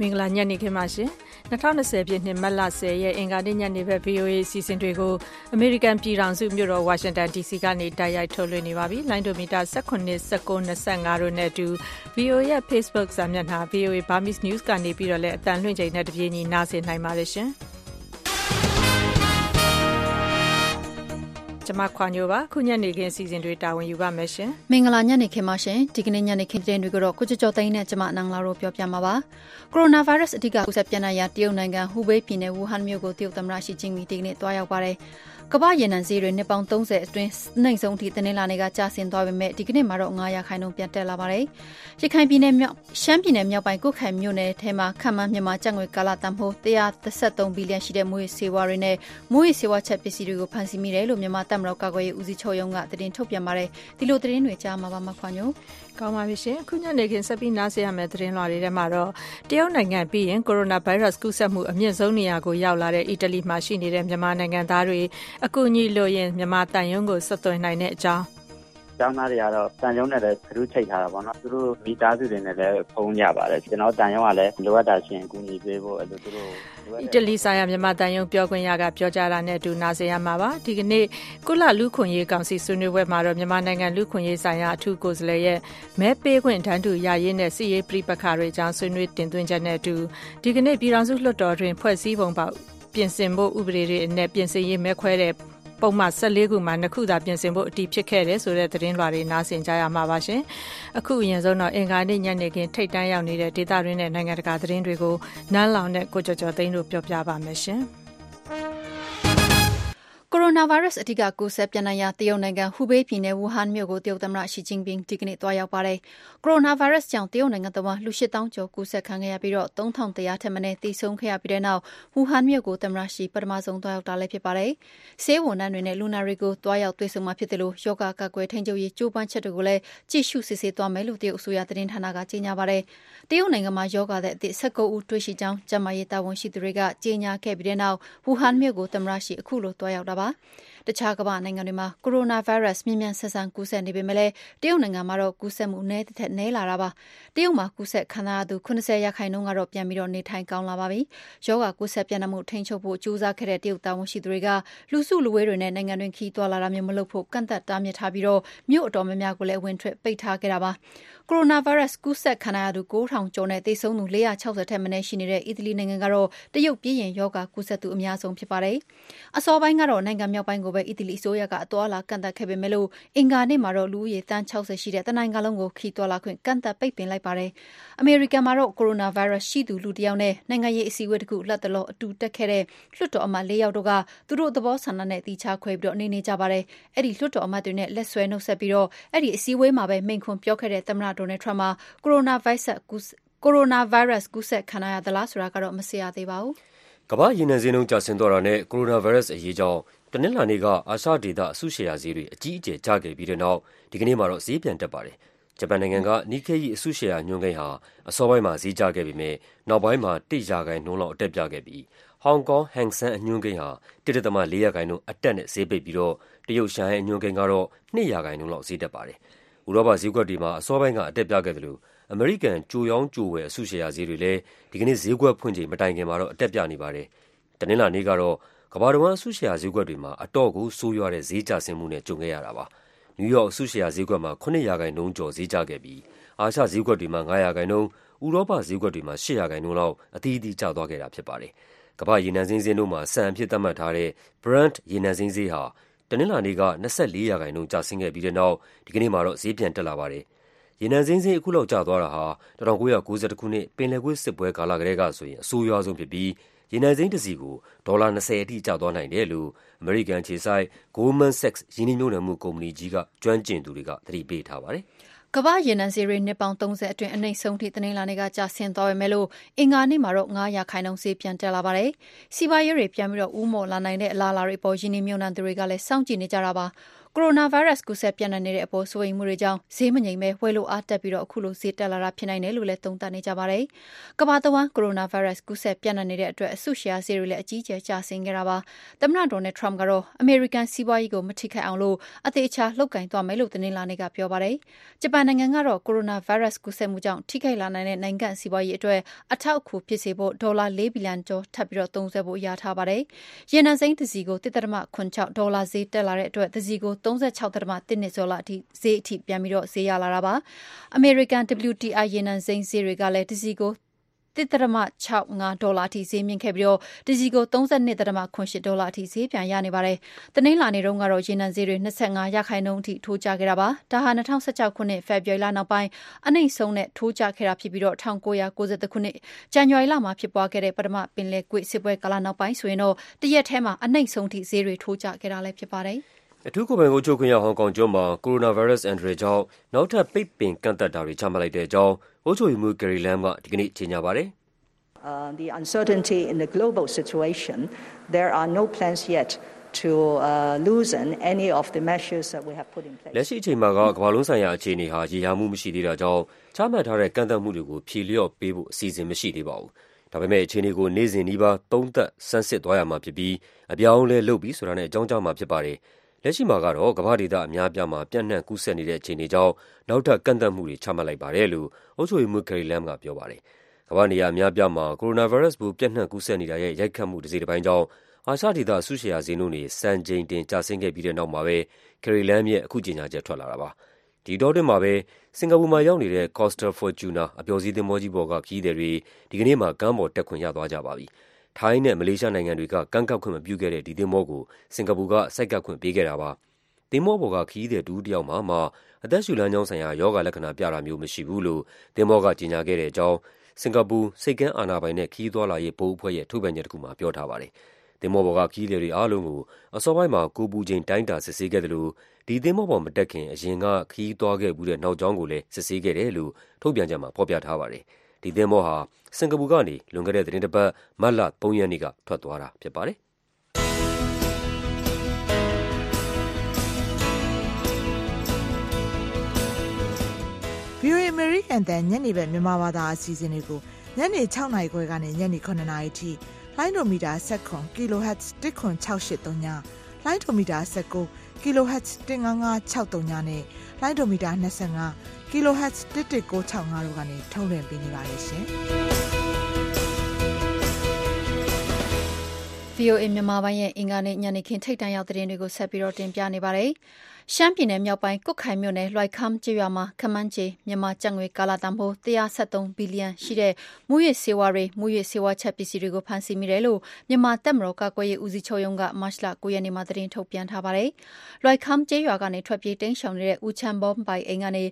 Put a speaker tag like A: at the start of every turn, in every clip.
A: မင်္ဂလာညနေခင်းပါရှင်2020ပြည့်နှစ်မတ်လ10ရက်အင်္ဂါနေ့ညနေဘက် VOA အစီအစဉ်တွေကိုအမေရိကန်ပြည်ထောင်စုမြို့တော်ဝါရှင်တန် DC ကနေတိုက်ရိုက်ထုတ်လွှင့်နေပါပြီလိုင်းဒိုမီတာ19 19 25တို့နဲ့အတူ VOA ရဲ့ Facebook စာမျက်နှာ VOA Burmese News ကနေပြီးတော့လည်းအတန်လွှင့်ချိန်နဲ့တပြေးညီနားဆင်နိုင်ပါတယ်ရှင် ကျမခွာညိုပါခုညနေခင်းစီစဉ်တွေတာဝန်ယူပါမယ်ရှင်
B: မင်္ဂလာညနေခင်းပါရှင်ဒီကနေ့ညနေခင်းတဲ့တွေကိုတော့ကိုကြော်ကြော်သိန်းနဲ့ကျမနန်းလာတို့ပြောပြမှာပါကိုရိုနာဗိုင်းရပ်စ်အဓိကကူးစက်ပြန့်နှံ့ရာတရုတ်နိုင်ငံဟူဘေးပြည်နယ်ဝူဟန်မြို့ကိုတရုတ်သမ္မတရှီကျင်းပီဒီကနေ့တွားရောက်ပါတယ် ကမ္ဘာရေနံဈေးတွေနှစ်ပေါင်း30အတွင်းနှိမ့်ဆုံးထိတနင်္လာနေ့ကကျဆင်းသွားပေမဲ့ဒီကနေ့မှာတော့900ခိုင်နှုန်းပြန်တက်လာပါတယ်။ရခိုင်ပြည်နယ်မြောက်ရှမ်းပြည်နယ်မြောက်ပိုင်းကုတ်ခိုင်မြို့နယ်ထဲမှာခန့်မှန်းမြန်မာကျပ်ငွေကာလတန်ဖိုး133ဘီလီယံရှိတဲ့မွေးစေဝါတွေနဲ့မွေးစေဝါချက်ပစ္စည်းတွေကိုဖမ်းဆီးမိတယ်လို့မြန်မာတပ်မတော်ကာကွယ်ရေးဦးစီးချုပ်ရုံးကသတင်းထုတ်ပြန်ပါတယ်။ဒီလိုသတင်းတွေကြားမှာပါမခွန်ညို။
A: ကောင်းပါပြီရှင်။ခုညနေခင်းဆက်ပြီးနားဆင်ရမယ့်သတင်းလွှာတွေထဲမှာတော့တရုတ်နိုင်ငံပြီးရင်ကိုရိုနာဗိုင်းရပ်စ်ကူးစက်မှုအမြင့်ဆုံးနေရာကိုရောက်လာတဲ့အီတလီမှာရှိနေတဲ့မြန်မာနိုင်ငံသားတွေအကူအညီလိုရင်မြန်မာတန်ယုံကိုဆက်သွယ်နိုင်တဲ့အကြောင်း
C: ကျောင်းသားတွေကတော့တန်ရုံးနဲ့လည်းခရုချိတ်ထားတာပေါ့နော်သူတို့မိသားစုတွေနဲ့လည်းဖုံးကြပါတယ်ကျွန်တော်တန်ရုံးကလည်းလိုအပ်တာရှင်အကူအညီပေးဖို့အဲ့လိုသူတို့
A: အီတလီဆိုင်ရာမြန်မာတန်ယုံပြောခွင့်ရကပြောကြားတာနဲ့အတူနားဆင်ရမှာပါဒီကနေ့ကုလလူခွင့်ရေးကောင်စီဆွေးနွေးပွဲမှာတော့မြန်မာနိုင်ငံလူခွင့်ရေးဆိုင်ရာအထူးကိုယ်စားလှယ်ရဲ့မဲပေးခွင့်တန်းတူရရေးနဲ့စီရေးပြပခါတွေအကြောင်းဆွေးနွေးတင်သွင်းချက်နဲ့အတူဒီကနေ့ပြည်ထောင်စုလွှတ်တော်တွင်ဖွဲ့စည်းပုံပေါ ပြင်ဆင်ဖို့ဥပဒေတွေနဲ့ပြင်ဆင်ရေးမဲခွဲတဲ့ပုံမှန်14ခုမှာနှစ်ခုသာပြင်ဆင်ဖို့အတည်ဖြစ်ခဲ့တယ်ဆိုတဲ့သတင်းလွှာတွေနားဆင်ကြရမှာပါရှင်။အခုအရင်ဆုံးတော့အင်္ဂါနေ့ညနေခင်းထိတ်တန်းရောက်နေတဲ့ဒေသတွင်းနဲ့နိုင်ငံတကာသတင်းတွေကိုနန်းလောင်နဲ့ကိုကျော်ကျော်သိန်းတို့ပြောပြပါမယ်ရှင်။
B: ကို ရိုနာဗိုင်းရပ်စ် အဓိကကူးစက်ပြန့်နှံ့ရာ တရုတ်နိုင်ငံ ဟူဘေးပြည်နယ် ဝူဟန်မြို့ကို တရုတ်သမ္မတရှီကျင်းပင်းဒီကနေ့ သွားရောက်ပါတယ်။ကိုရိုနာဗိုင်းရပ်စ်ကြောင့် တရုတ်နိုင်ငံတဝန်း လူ ၈ သောင်းကျော် ကူးစက်ခံခဲ့ရပြီး ၃,၁၀၀ ထက်မနည်း သေဆုံးခဲ့ရပြီးတဲ့နောက် ဝူဟန်မြို့ကို သမ္မတရှီပထမဆုံး သွားရောက်တာလည်း ဖြစ်ပါတယ်။ဆေးဝန်ထမ်းတွေနဲ့ လူနာတွေကို သွားရောက်တွေ့ဆုံမှာဖြစ်သလို ရောဂါကာကွယ်ထိန်းချုပ်ရေး ကြိုးပမ်းချက်တွေကိုလည်း ကြည့်ရှုစစ်ဆေးသွားမယ်လို့ တရုတ်အစိုးရသတင်းဌာနက ကြေညာပါတယ်။တရုတ်နိုင်ငံမှာ ရောဂါသည်အသစ် ၁၉ ဦး တွေ့ရှိကြောင်း ကျန်းမာရေးတာဝန်ရှိသူတွေက ကြေညာခဲ့ပြီးတဲ့နောက် ဝူဟန်မြို့ကို သမ္မတရှီအခုလို သွားရောက်တာပါ။တခြားကမ္ဘာနိုင်ငံတွေမှာကိုရိုနာဗိုင်းရပ်စ်မြန်မြန်ဆန်ဆန်ကူးစက်နေပေမဲ့လည်းတရုတ်နိုင်ငံမှာတော့ကူးစက်မှုနည်းသထက်နည်းလာတာပါ။တရုတ်မှာကူးစက်ခံထားရသူ၇၀ရာခိုင်နှုန်းကတော့ပြန်ပြီးနေထိုင်ကောင်းလာပါပြီ။ရောဂါကူးစက်ပျံ့နှံ့မှုထိန်းချုပ်ဖို့ကြိုးစားခဲ့တဲ့တရုတ်တာဝန်ရှိသူတွေကလူစုလူဝေးတွေနဲ့နိုင်ငံတွင်းခရီးသွားလာတာမျိုးမလုပ်ဖို့ကန့်သတ်တားမြစ်ထားပြီးမြို့အတော်များများကိုလည်းအဝင်အထွက်ပိတ်ထားခဲ့တာပါ။ ကိုရိုနာဗိုင်းရပ်စ် ကူးစက်ခံထားရသူ ၉,၀၀၀ ကျော်နဲ့ သေဆုံးသူ ၄၆၀ ထက်မနည်း ရှိနေတဲ့ အီတလီနိုင်ငံကတော့ တရုတ်ပြီးရင် ရောဂါကူးစက်သူ အများဆုံး ဖြစ်ပါတယ်။အစောပိုင်းကတော့ နိုင်ငံမြောက်ပိုင်းကိုပဲ အီတလီအစိုးရက အသွားအလာ ကန့်သတ်ခဲ့ပေမဲ့အင်္ဂါနေ့မှာတော့ လူဦးရေ သန်း ၆၀ ရှိတဲ့ တနိုင်ငံလုံးကို ခရီးသွားလာခွင့် ကန့်သတ်ပိတ်ပင်လိုက်ပါတယ်။အမေရိကန်မှာတော့ ကိုရိုနာဗိုင်းရပ်စ်ရှိသူ လူတယောက်နဲ့ နိုင်ငံရေး အစည်းအဝေးတခု လတ်တလော အတူတက်ခဲ့တဲ့ လွှတ်တော်အမတ် ၄ ယောက်တို့က သူတို့သဘောဆန္ဒနဲ့ သီးခြားခွဲပြီး နေနေကြပါတယ်။အဲဒီ လွှတ်တော်အမတ်တွေနဲ့ လက်ဆွဲနှုတ်ဆက်ပြီး အဲဒီအစည်းအဝေးမှာပဲ မိန့်ခွန်းပြောခဲ့တဲ့ သမ္မတ Donald Trump မှာကိုရိုနာဗိုင်းရပ်စ်ကူးစက်ခံထားရသလားဆိုတာကတော့မသိရသေးပါဘူး။
D: ကမ္ဘာ့ရေနံဈေးနှုန်းကျဆင်းသွားတာနဲ့ကိုရိုနာဗိုင်းရပ်စ်အရေးကြောင့်တနင်္လာနေ့ကအာရှဒေသအစုရှယ်ယာဈေးတွေအကြီးအကျယ်ကျခဲ့ပြီးတဲ့နောက်ဒီကနေ့မှာတော့ဈေးပြန်တက်ပါတယ်။ဂျပန်နိုင်ငံက Nikkei အစုရှယ်ယာညွှန်းကိန်းဟာအစောပိုင်းမှာဈေးကျခဲ့ပေမဲ့နောက်ပိုင်းမှာ၁ရာခိုင်နှုန်းလောက်အတက်ပြခဲ့ပြီးဟောင်ကောင် Hang Seng အညွှန်းကိန်းဟာ၁.၄ရာခိုင်နှုန်းအတက်နဲ့ဈေးပိတ်ပြီးတော့တရုတ်ရှန်ဟိုင်းအညွှန်းကိန်းကတော့၂ရာခိုင်နှုန်းလောက်ဈေးတက်ပါတယ်။ ဥရောပဈေးကွက်တွေမှာ အစောပိုင်းက အတက်ပြခဲ့သလို အမေရိကန် ကြိုရောင်းကြိုဝယ် အစုရှယ်ယာဈေးတွေလည်း ဒီကနေ့ ဈေးကွက်ဖွင့်ချိန် မတိုင်ခင်မှာတော့ အတက်ပြနေပါတယ်။တနင်္လာနေ့ကတော့ ကမ္ဘာတဝန်း အစုရှယ်ယာဈေးကွက်တွေမှာ အတော့်ကို ဆိုးရွားတဲ့ ဈေးကျဆင်းမှုနဲ့ ကြုံခဲ့ရတာပါ။နယူးယောက် အစုရှယ်ယာဈေးကွက်မှာ ၇ ရာခိုင်နှုန်းကျော် ဈေးကျခဲ့ပြီး အာရှဈေးကွက်တွေမှာ ၅ ရာခိုင်နှုန်း၊ဥရောပဈေးကွက်တွေမှာ ၈ ရာခိုင်နှုန်းလောက် အသီးသီး ကျသွားခဲ့တာ ဖြစ်ပါတယ်။ကမ္ဘာ့ရေနံစိမ်းဈေးနှုန်းမှာ စံအဖြစ်သတ်မှတ်ထားတဲ့ Brent ရေနံစိမ်းဈေးဟာ တနင်္လာနေ့က ၂၄ ရာခိုင်နှုန်း ကျဆင်းခဲ့ပြီးတဲ့နောက် ဒီကနေ့မှာတော့ ဈေးပြန်တက်လာပါတယ် ရေနံစိမ်းဈေး အခုလောက်ကျသွားတာဟာ ၁၉၉၁ ခုနှစ် ပင်လယ်ကွေ့စစ်ပွဲကာလကတည်းကဆိုရင် အဆိုးရွားဆုံးဖြစ်ပြီး ရေနံစိမ်းတစည်ကို ဒေါ်လာ ၂၀ အထိ ကျသွားနိုင်တယ်လို့ အမေရိကန်အခြေစိုက် Goldman Sachs ရင်းနှီးမြှုပ်နှံမှုကုမ္ပဏီကြီးက ကျွမ်းကျင်သူတွေက သတိပေးထားပါတယ်။
B: ကမ္ဘာ့ရေနံဈေးတွေနှစ်ပေါင်း၃၀အတွင်းအနိမ့်ဆုံးထိတနင်္လာနေ့ကကျဆင်းသွားပေမဲ့အင်္ဂါနေ့မှာတော့၅ရာခိုင်နှုန်းဈေးပြန်တက်လာပါတယ်။စီးပွားရေးတွေပြန်ပြီးဦးမော့လာနိုင်တဲ့အလားအလာတွေအပေါ်ရင်းနှီးမြှုပ်နှံသူတွေကလည်းစောင့်ကြည့်နေကြတာပါ ကိုရိုနာဗိုင်းရပ်စ်ကူးစက်ပြန့်နှံ့နေတဲ့အပေါ်စိုးရိမ်မှုတွေကြောင့်ဈေးမငြိမ်ပဲဝယ်လိုအားတက်ပြီးတော့အခုလိုဈေးတက်လာတာဖြစ်နိုင်တယ်လို့လည်းသုံးသပ်နေကြပါတယ်။ကမ္ဘာတဝန်းကိုရိုနာဗိုင်းရပ်စ်ကူးစက်ပြန့်နှံ့နေတဲ့အတွက်အစုရှယ်ယာဈေးတွေလည်းအကြီးအကျယ်ကျဆင်းခဲ့တာပါ။သမ္မတဒေါ်နယ်ထရမ့်ကတော့အမေရိကန်စီးပွားရေးကိုမထိခိုက်အောင်လို့အသေးအချာလှုပ်ကင်သွားမယ်လို့တင်းလာနေကပြောပါတယ်။ဂျပန်နိုင်ငံကတော့ကိုရိုနာဗိုင်းရပ်စ်ကူးစက်မှုကြောင့်ထိခိုက်လာနိုင်တဲ့နိုင်ငံစီးပွားရေးအတွက်အထောက်အကူဖြစ်စေဖို့ဒေါ်လာ၄ဘီလီယံကျော်ထပ်ပြီးတော့သုံးစွဲဖို့အရာထားပါတယ်။ရန်နံစိမ့်တစီကို1.86ဒေါ်လာဈေးတက်လာတဲ့အတွက်တစီကို36.1နှစ်ကျော်လာအထိဈေးအထိပြန်ပြီးတော့ဈေးရလာတာပါ။ American WTI ရေနံစိမ်းဈေးတွေကလည်းတစ်စီကို1.65ဒေါ်လာအထိဈေးမြင့်ခဲ့ပြီးတော့တစီကို32.8ဒေါ်လာအထိဈေးပြန်ရနေပါတယ်။တနင်္လာနေ့တုန်းကတော့ရေနံဈေးတွေ25ရာခိုင်နှုန်းအထိထိုးကျခဲ့တာပါ။ဒါဟာ2016ခုနှစ်ဖေဖော်ဝါရီလနောက်ပိုင်းအနှိမ့်ဆုံးနဲ့ထိုးကျခဲ့တာဖြစ်ပြီးတော့1990ခုနှစ်ဇန်နဝါရီလမှာဖြစ်ပွားခဲ့တဲ့ပထမပင်လယ်ကွေ့စစ်ပွဲကာလနောက်ပိုင်းဆိုရင်တော့တရက်ထဲမှာအနှိမ့်ဆုံးအထိဈေးတွေထိုးကျခဲ့တာလည်းဖြစ်ပါတယ်။
D: အထူးကိုယ်ပိုင်အုပ်ချုပ်ခွင့်ရ ဟောင်ကောင်ကျွန်းမှာ ကိုရိုနာဗိုင်းရပ်စ် အန္တရာယ်ကြောင့် နောက်ထပ် ပိတ်ပင်ကန့်သတ်တာတွေ ချမှတ်လိုက်တဲ့အကြောင်း အုပ်ချုပ်ရေးမှူး Carrie Lam က ဒီကနေ့ ကြေညာပါတယ်။
E: uh, the uncertainty in the global situation, there are no plans yet to uh, loosen any of the measures that we have put in place.
D: လက်ရှိအချိန်မှာက ကမ္ဘာလုံးဆိုင်ရာ အခြေအနေဟာ ရေရာမှုမရှိသေးတာကြောင့် ချမှတ်ထားတဲ့ ကန့်သတ်မှုတွေကို ဖြေလျော့ပေးဖို့ အစီအစဉ် မရှိသေးပါဘူး။ဒါပေမဲ့အခြေအနေကို နေ့စဉ်နီးပါး သုံးသပ် ဆန်းစစ်သွားရမှာဖြစ်ပြီး အပြောင်းအလဲလုပ်ပြီးဆိုတာနဲ့ အကြောင်းကြားမှာဖြစ်ပါတယ်။ လက်ရှိမှာကတော့ ကမ္ဘာဒေသအများပြားမှာပြန့်နှံ့ကူးစက်နေတဲ့ အခြေအနေကြောင့် နောက်ထပ် ကန့်သတ်မှုတွေ ချမှတ်လိုက်ပါတယ်လို့ အုပ်ချုပ်ရေးမှူး Carrie Lam က ပြောပါတယ်။ကမ္ဘာ့နေရာအများအပြားမှာ ကိုရိုနာဗိုင်းရပ်စ်ပိုး ပျံ့နှံ့ကူးစက်နေတာရဲ့ ရိုက်ခတ်မှု တစိတ်တပိုင်းကြောင့် အာရှဒေသ အစုရှယ်ယာဈေးနှုန်းတွေ စံချိန်တင် ကျဆင်းခဲ့ပြီးတဲ့နောက်မှာပဲ Carrie Lam ရဲ့ အခုကြေညာချက် ထွက်လာတာပါ။ဒီအတောအတွင်းမှာပဲ စင်ကာပူမှာရောက်နေတဲ့ Costa Fortuna အပျော်စီးသင်္ဘောကြီးပေါ်က ခရီးသည်တွေ ဒီကနေ့မှာ ကမ်းပေါ်တက်ခွင့် ရသွားကြပါပြီ။ ထိုင်းနဲ့မလေးရှားနိုင်ငံတွေကကမ်းကပ်ခွင့်မပြုခဲ့တဲ့ဒီသင်္ဘောကိုစင်ကာပူကဆိုက်ကပ်ခွင့်ပေးခဲ့တာပါ။သင်္ဘောပေါ်ကခရီးသည်တဦးတယောက်မှာမှအသက်ရှူလမ်းကြောင်းဆိုင်ရာရောဂါလက္ခဏာပြတာမျိုးမရှိဘူးလို့သင်္ဘောကကြေညာခဲ့တဲ့အကြောင်းစင်ကာပူဆိပ်ကမ်းအာဏာပိုင်နဲ့ခရီးသွားလာရေးဘုတ်အဖွဲ့ရဲ့ထုတ်ပြန်ချက်တခုမှာပြောထားပါတယ်။သင်္ဘောပေါ်ကခရီးသည်တွေအားလုံးကိုအစောပိုင်းမှာကိုယ်ပူချိန်တိုင်းတာစစ်ဆေးခဲ့သလိုဒီသင်္ဘောပေါ်မတက်ခင်အရင်ကခရီးသွားခဲ့ဖူးတဲ့နောက်ကြောင်းကိုလည်းစစ်ဆေးခဲ့တယ်လို့ထုတ်ပြန်ချက်မှာဖော်ပြထားပါတယ်။ ဒီသင်္ဘောဟာစင်ကာပူကနေလွန်ခဲ့တဲ့သီတင်းတပတ်မတ်လ၃ရက်နေ့ကထွက်သွားတာဖြစ်ပါတယ်။
F: VOA American တန်ညနေဘက်မြန်မာဘာသာအစီအစဉ်တွေကိုညနေ6နာရီခွဲကနေညနေ9နာရီထိလိုင်းဒိုမီတာ7 kHz 10683ညလိုင်းဒိုမီတာ19 kHz 15563နဲ့လိုင်းဒိုမီတာ25 kHz 11965တို့ကနေထုတ်လွှင့်ပေးနေပါတယ်ရှင်။
B: VOA မြန်မာပိုင်းရဲ့အင်္ဂါနေ့ညနေခင်းထိတ်တန့်ရောက်သတင်းတွေကိုဆက်ပြီးတော့တင်ပြနေပါတယ်။ ရှမ်းပြည်နယ်မြောက်ပိုင်းကွတ်ခိုင်မြို့နယ်လွိုင်ခမ်ကျေးရွာမှာခမန်းကျေမြန်မာကျပ်ငွေကာလတန်ဖိုး173ဘီလီယံရှိတဲ့မူရစ်စေဝါတွေမူရစ်စေဝါချက်ပစ္စည်းတွေကိုဖမ်းဆီးမိတယ်လို့မြန်မာတပ်မတော်ကာကွယ်ရေးဦးစီးချုပ်ရုံးကမတ်လ9ရက်နေ့မှာသတင်းထုတ်ပြန်ထားပါတယ်။လွိုင်ခမ်ကျေးရွာကနေထွက်ပြေးတိမ်းရှောင်နေတဲ့ဦးချမ်းဘောပိုင်အိမ်ကနေ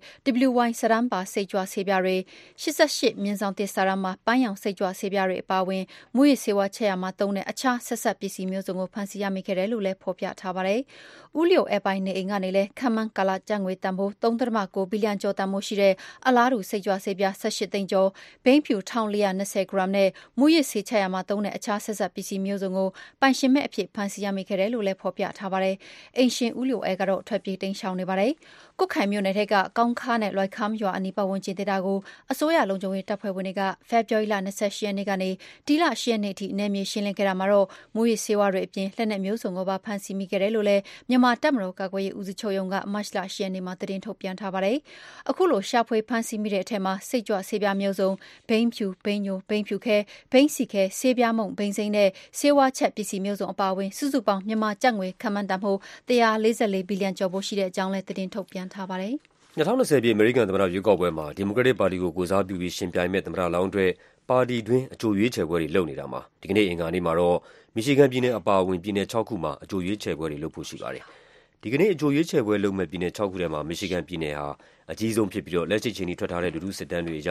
B: WY စရမ်းပါစိတ်ကြွဆေးပြားတွေ88မြင်းဆောင်တစ်စရမ်းမှာပန်းရောင်စိတ်ကြွဆေးပြားတွေအပါအဝင်မူရစ်စေဝါချက်ရမှာတုံးတဲ့အခြားဆက်ဆက်ပစ္စည်းမျိုးစုံကိုဖမ်းဆီးရမိခဲ့တယ်လို့လည်းဖော်ပြထားပါတယ်။ဦးလျိုအဲပိုင်နေအိမ်ကနေလည်းခမန်းကာလာကျပ်ငွေတန်ဖိုး3.9ဘီလီယံကျော်တန်ဖိုးရှိတဲ့အလားတူစိတ်ကြွဆေးပြား18သိန်းကျော်ဘိန်းဖြူ1420ဂရမ်နဲ့မူရစ်ဆေးချရာမှာသုံးတဲ့အခြားဆက်ဆက်ပစ္စည်းမျိုးစုံကိုပိုင်ရှင်မဲ့အဖြစ်ဖမ်းဆီးရမိခဲ့တယ်လို့လည်းဖော်ပြထားပါတယ်။အိမ်ရှင်ဦးလျိုအဲကတော့ထွက်ပြေးတိမ်းရှောင်နေပါတယ်။ကုတ်ခိုင်မြို့နယ်ထက်ကကောင်းခါနဲ့လွိုက်ခမ်ရွာအနီးပတ်ဝန်းကျင်ဒေသကိုအစိုးရလုံခြုံရေးတပ်ဖွဲ့ဝင်တွေကဖေဖော်ဝါရီလ28ရက်နေ့ကနေဒီလ10ရက်နေ့ထိနယ်မြေရှင်းလင်းခဲ့တာမှာတော့မူရစ်ဆေးဝါးတွေအပြင်လက်နက်မျိုးစုံကိုပါဖမ်းဆီးမိခဲ့တယ်လို့လည်းမြန်မာတပ်မတော်ကာကွယ်ရေးဦးစီးချုပ်ရုံးက မတ်လ10ရက်နေ့မှာ သတင်းထုတ်ပြန်ထားပါတယ်။အခုလို ရှာဖွေဖမ်းဆီးမိတဲ့အထက်မှာ စိတ်ကြွဆေးပြားမျိုးစုံ ဘိန်းဖြူ ဘိန်းညို ဘိန်းဖြူခဲ ဘိန်းစီခဲ ဆေးပြားမုံဘိန်းစိမ့်နဲ့ ဆေးဝါးချက်ပစ္စည်းမျိုးစုံအပါအဝင် စုစုပေါင်း မြန်မာကျပ်ငွေ ခန့်မှန်းတန်ဖိုး144ဘီလီယံကျော်ဖို့ရှိတဲ့အကြောင်းလည်း သတင်းထုတ်ပြန်ထားပါတယ်။
D: 2020ပြည့် အမေရိကန်သမ္မတရွေးကောက်ပွဲမှာ ဒီမိုကရက်တစ်ပါတီကို ကိုယ်စားပြုပြီး ယှဉ်ပြိုင်မယ့် သမ္မတလောင်းအတွက် ပါတီတွင်း အကြိုရွေးချယ်ပွဲတွေ လုပ်နေတာမှာ ဒီကနေ့ အင်္ဂါနေ့မှာတော့ မီရှီဂန်ပြည်နယ်အပါအဝင် ပြည်နယ် ၆ ခုမှာ အကြိုရွေးချယ်ပွဲတွေလုပ်ဖို့ရှိပါတယ်။ ဒီကနေ့ အကြိုရွေးချယ်ပွဲလုပ်မယ့် ပြည်နယ် ၆ ခုထဲမှာ မီရှီဂန်ပြည်နယ်ဟာ အကြီးဆုံးဖြစ်ပြီးလက်ရှိအချိန်ထိ ထွက်ထားတဲ့ လူထုစစ်တမ်းတွေအရ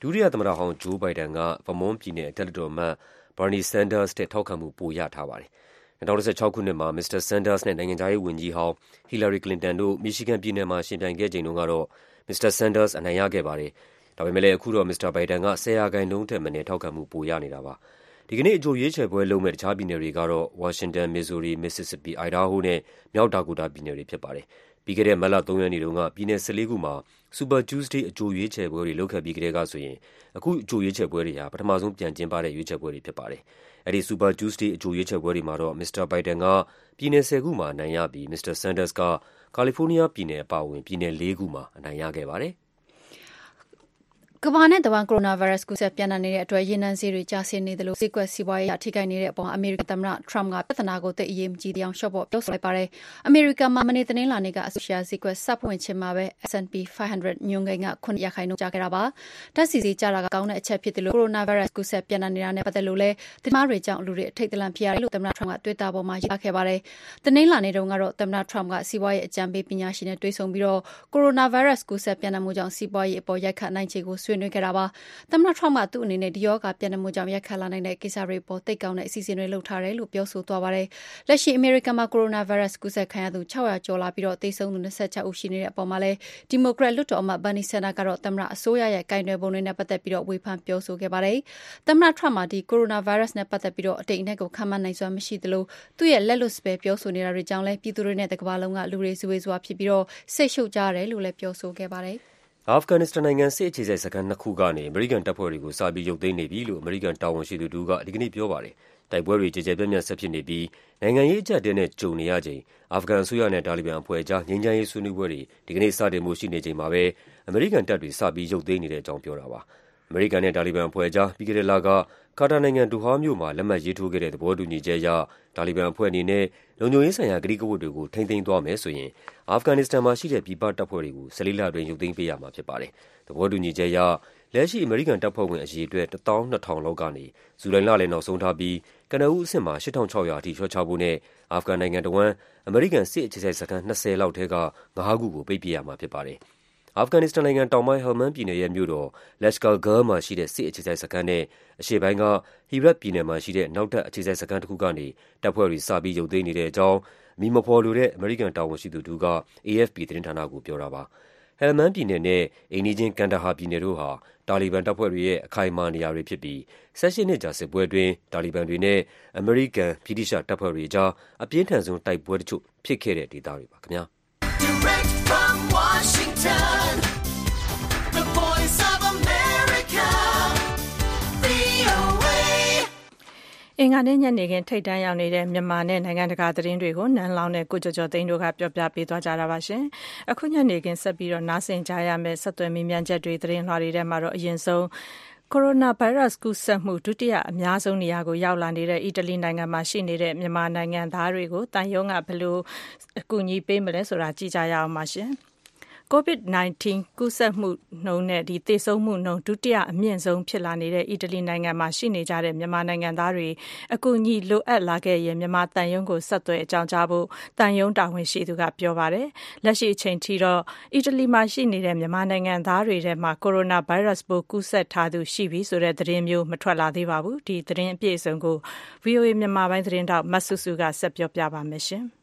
D: ဒုတိယသမ္မတဟောင်း Joe Biden က Vermont ပြည်နယ် အထက်လွှတ်တော်အမတ် Bernie Sanders ထက် ထောက်ခံမှု ပိုရထားပါတယ်။၂၀၁၆ ခုနှစ်မှာ မစ္စတာ Sanders နဲ့ နိုင်ငံခြားရေးဝန်ကြီးဟောင်း Hillary Clinton တို့ မီရှီဂန်ပြည်နယ်မှာ ယှဉ်ပြိုင်ခဲ့ချိန်တုန်းကတော့ မစ္စတာ Sanders အနိုင်ရခဲ့ပါတယ်။ဒါပေမဲ့လည်း အခုတော့ မစ္စတာ Biden က ၁၀%ထက်မနည်း ထောက်ခံမှု ပိုရနေတာပါ။ ဒီကနေ့ အကြိုရွေးချယ်ပွဲလုပ်မယ့် တခြားပြည်နယ်တွေကတော့ ဝါရှင်တန်၊မစ်ဇိုရီ၊မစ္စစ္စစ်ပီ၊အိုင်ဒါဟိုနဲ့ မြောက်ဒါကိုတာပြည်နယ်တွေ ဖြစ်ပါတယ်။ပြီးခဲ့တဲ့ မတ်လ ၃ ရက်နေ့တုန်းက ပြည်နယ် ၁၄ ခုမှာ Super Tuesday အကြိုရွေးချယ်ပွဲတွေ လုပ်ခဲ့ပြီးကတည်းကဆိုရင် အခု အကြိုရွေးချယ်ပွဲတွေဟာ ပထမဆုံး ပြန်ကျင်းပတဲ့ ရွေးချယ်ပွဲတွေ ဖြစ်ပါတယ်။အဲဒီ Super Tuesday အကြိုရွေးချယ်ပွဲတွေမှာတော့ မစ္စတာဘိုင်ဒန်က ပြည်နယ် ၁၀ ခုမှာ အနိုင်ရပြီး မစ္စတာဆန်ဒတ်စ်ကကာလီဖိုးနီးယားပြည်နယ် အပါအဝင် ပြည်နယ်လေးခုမှာ အနိုင်ရခဲ့ပါတယ်
B: ကမ္ဘာနဲ့တဝန်းကိုရိုနာဗိုင်းရပ်စ်ကူးစက်ပျံ့နှံ့နေတဲ့အတွက်ရေနံဈေးတွေကျဆင်းနေသလိုဈေးကွက်စီးပွားရေးအထိခိုက်နေတဲ့အပေါ်အမေရိကန်သမ္မတထရမ့်ကပြဿနာကိုသိအရေးမကြီးအောင်ရှော့ဖို့ပြောဆိုလိုက်ပါတယ်။အမေရိကန်မှာမနေ့တနင်္လာနေ့ကအဆိုရှယ်ဈေးကွက်စပွင့်ချင်းမှာပဲ S&P 500ညွန်ကိန်းက9ရာခိုင်နှုန်းကျခဲ့တာပါ။ဓာတ်ဆီဈေးကျတာကကောင်းတဲ့အချက်ဖြစ်တယ်လို့ကိုရိုနာဗိုင်းရပ်စ်ကူးစက်ပျံ့နှံ့နေတာနဲ့ပတ်သက်လို့လည်းဒီမားတွေကြောင့်လူတွေအထိတ်တလန့်ဖြစ်ရတယ်လို့သမ္မတထရမ့်က Twitter ပေါ်မှာရေးသားခဲ့ပါတယ်။တနင်္လာနေ့တုန်းကတော့သမ္မတထရမ့်ကစီးပွားရေးအကြံပေးပညာရှင်တွေတွေ့ဆုံပြီးတော့ကိုရိုနာဗိုင်းရပ်စ်ကူးစက်ပျံ့နှံ့မှုကြောင့်စီးပွားရေးအပေါ်ရိုက်ခတ်နိုင်ခြေကိုဆွေးနွေးခဲ့တာပါ။သမ္မတထရမ့်ကသူ့အနေနဲ့ဒီရောဂါပြန့်နှံ့မှုကြောင့်ရိုက်ခတ်လာနိုင်တဲ့ကိစ္စတွေပေါ်သိပ်ကောင်းတဲ့အစီအစဉ်တွေလုပ်ထားတယ်လို့ပြောဆိုသွားပါတယ်။လက်ရှိအမေရိကန်မှာကိုရိုနာဗိုင်းရပ်စ်ကူးစက်ခံရသူ600ကျော်လာပြီးတော့သေဆုံးသူ26ဦးရှိနေတဲ့အပေါ်မှာလည်းဒီမိုကရက်လွှတ်တော်အမတ်ဘာနီဆန်နာကတော့သမ္မတအစိုးရရဲ့ကင်တွယ်ပုံတွေနဲ့ပတ်သက်ပြီးတော့ဝေဖန်ပြောဆိုခဲ့ပါတယ်။သမ္မတထရမ့်မှာဒီကိုရိုနာဗိုင်းရပ်စ်နဲ့ပတ်သက်ပြီးတော့အတိတ်အနဲ့ကိုခံမှန်းနိုင်စွမ်းမရှိသလိုသူ့ရဲ့လက်လွတ်စပယ်ပြောဆိုနေတာတွေကြောင့်လည်းပြည်သူတွေနဲ့တကမ္ဘာလုံးကလူတွေစုဝေးစွာဖြစ်ပြီးတော့စိတ်ရှုပ်ကြရတယ်လို့လည်းပြောဆိုခဲ့ပါတယ်။
D: အာဖဂန်နစ္စတန်နိုင်ငံ စစ်အခြေစိုက်စခန်းနှစ်ခုကနေ အမေရိကန်တပ်ဖွဲ့တွေကို စပြီး ရုပ်သိမ်းနေပြီလို့ အမေရိကန် တာဝန်ရှိသူတဦးက ဒီကနေ့ပြောပါတယ်။တိုက်ပွဲတွေ ကျယ်ကျယ်ပြန့်ပြန့် ဆက်ဖြစ်နေပြီး နိုင်ငံရေးအကျပ်အတည်းနဲ့ ကြုံနေရချိန် အာဖဂန်အစိုးရနဲ့ တာလီဘန်အဖွဲ့အကြား ငြိမ်းချမ်းရေးဆွေးနွေးပွဲတွေ ဒီကနေ့ စတင်ဖို့ရှိနေချိန်မှာပဲ အမေရိကန်တပ်တွေ စပြီး ရုပ်သိမ်းနေတဲ့အကြောင်း ပြောတာပါ။အ မေရိကန်နဲ့ တာလီဘန်အဖွဲ့အကြား ပြီးခဲ့တဲ့လက ကာတာနိုင်ငံ၊ဒိုဟာမြို့မှာ လက်မှတ်ရေးထိုးခဲ့တဲ့ သဘောတူညီချက်အရ တာလီဘန်အဖွဲ့အနေနဲ့ လုံခြုံရေးဆိုင်ရာ ကတိကဝတ်တွေကို ထိန်းသိမ်းသွားမယ်ဆိုရင် အာဖဂန်နစ္စတန်မှာရှိတဲ့ ပြည်ပတပ်ဖွဲ့တွေကို ၁၄ လအတွင်း ရုပ်သိမ်းပေးရမှာဖြစ်ပါတယ်။သဘောတူညီချက်အရ လက်ရှိ အမေရိကန်တပ်ဖွဲ့ဝင်အရေအတွက် ၁၂,၀၀၀ လောက်ကနေ ဇူလိုင်လလယ် နောက်ဆုံးထားပြီး ကနဦးအဆင့်မှာ ၈,၆၀၀ အထိ လျှော့ချဖို့နဲ့ အာဖဂန်နိုင်ငံတဝန်း အမေရိကန် စစ်အခြေစိုက်စခန်း ၂၀ လောက်ထဲက ၅ ခုကို ပိတ်ပစ်ရမှာဖြစ်ပါတယ်။ အာဖဂန်နစ္စတန်နိုင်ငံတောင်ပိုင်း၊ Helmand ပြည်နယ်ရဲ့မြို့တော် Lashkar Gah မှာရှိတဲ့ စစ်အခြေစိုက်စခန်းနဲ့ အရှေ့ပိုင်းက Herat ပြည်နယ်မှာရှိတဲ့ နောက်ထပ်အခြေစိုက်စခန်းတခုကနေ တပ်ဖွဲ့တွေ စပြီး ရုပ်သိမ်းနေတဲ့အကြောင်း အမည်မဖော်လိုတဲ့ အမေရိကန်တာဝန်ရှိသူတဦးက AFP သတင်းဌာနကို ပြောတာပါ။ Helmand ပြည်နယ်နဲ့ အိမ်နီးချင်း Kandahar ပြည်နယ်တို့ဟာ တာလီဘန်တပ်ဖွဲ့တွေရဲ့ အခိုင်အမာနေရာတွေဖြစ်ပြီး ၁၈ နှစ်ကြာ စစ်ပွဲအတွင်း တာလီဘန်တွေနဲ့ အမေရိကန်၊ဗြိတိသျှတပ်ဖွဲ့တွေအကြား အပြင်းထန်ဆုံး တိုက်ပွဲတချို့ ဖြစ်ခဲ့တဲ့ဒေသတွေပါခင်ဗျာ
A: အင်္ဂါနေ့ညနေခင်း ထိပ်တန်းရောက်နေတဲ့ မြန်မာနဲ့ နိုင်ငံတကာ သတင်းတွေကို နန်းလောင်နဲ့ ကိုကျော်ကျော်သိန်းတို့က ပြောပြပေးသွားကြတာပါရှင်။အခုညနေခင်း ဆက်ပြီးတော့နားဆင်ကြရမယ့် ဆက်သွယ်မေးမြန်းချက်တွေ သတင်းလွှာတွေထဲမှာတော့ အရင်ဆုံး ကိုရိုနာဗိုင်းရပ်စ် ကူးစက်မှု ဒုတိယအများဆုံးနေရာကို ရောက်လာနေတဲ့ အီတလီနိုင်ငံမှာ ရှိနေတဲ့ မြန်မာနိုင်ငံသားတွေကိုတန်ယုံကဘယ်လို အကူအညီပေးမလဲဆိုတာ ကြည့်ကြရအောင်ပါရှင်။ COVID-19 ကူးစက်မှုနှုန်းနဲ့ သေဆုံးမှုနှုန်း ဒုတိယအမြင့်ဆုံးဖြစ်လာနေတဲ့ အီတလီနိုင်ငံမှာ ရှိနေကြတဲ့ မြန်မာနိုင်ငံသားတွေ အကူအညီလိုအပ်လာခဲ့ရင် မြန်မာသံရုံးကို ဆက်သွယ် အကြောင်းကြားဖို့ သံရုံးတာဝန်ရှိသူက ပြောပါတယ်။လက်ရှိအချိန်ထိတော့ အီတလီမှာရှိနေတဲ့ မြန်မာနိုင်ငံသားတွေထဲမှာ ကိုရိုနာဗိုင်းရပ်စ်ပိုး ကူးစက်ထားသူ ရှိပြီဆိုတဲ့ သတင်းမျိုး မထွက်လာသေးပါဘူး။ဒီသတင်းအပြည့်အစုံကို VOA မြန်မာပိုင်း သတင်းထောက်မဆုစုက ဆက်ပြောပြပါမယ်။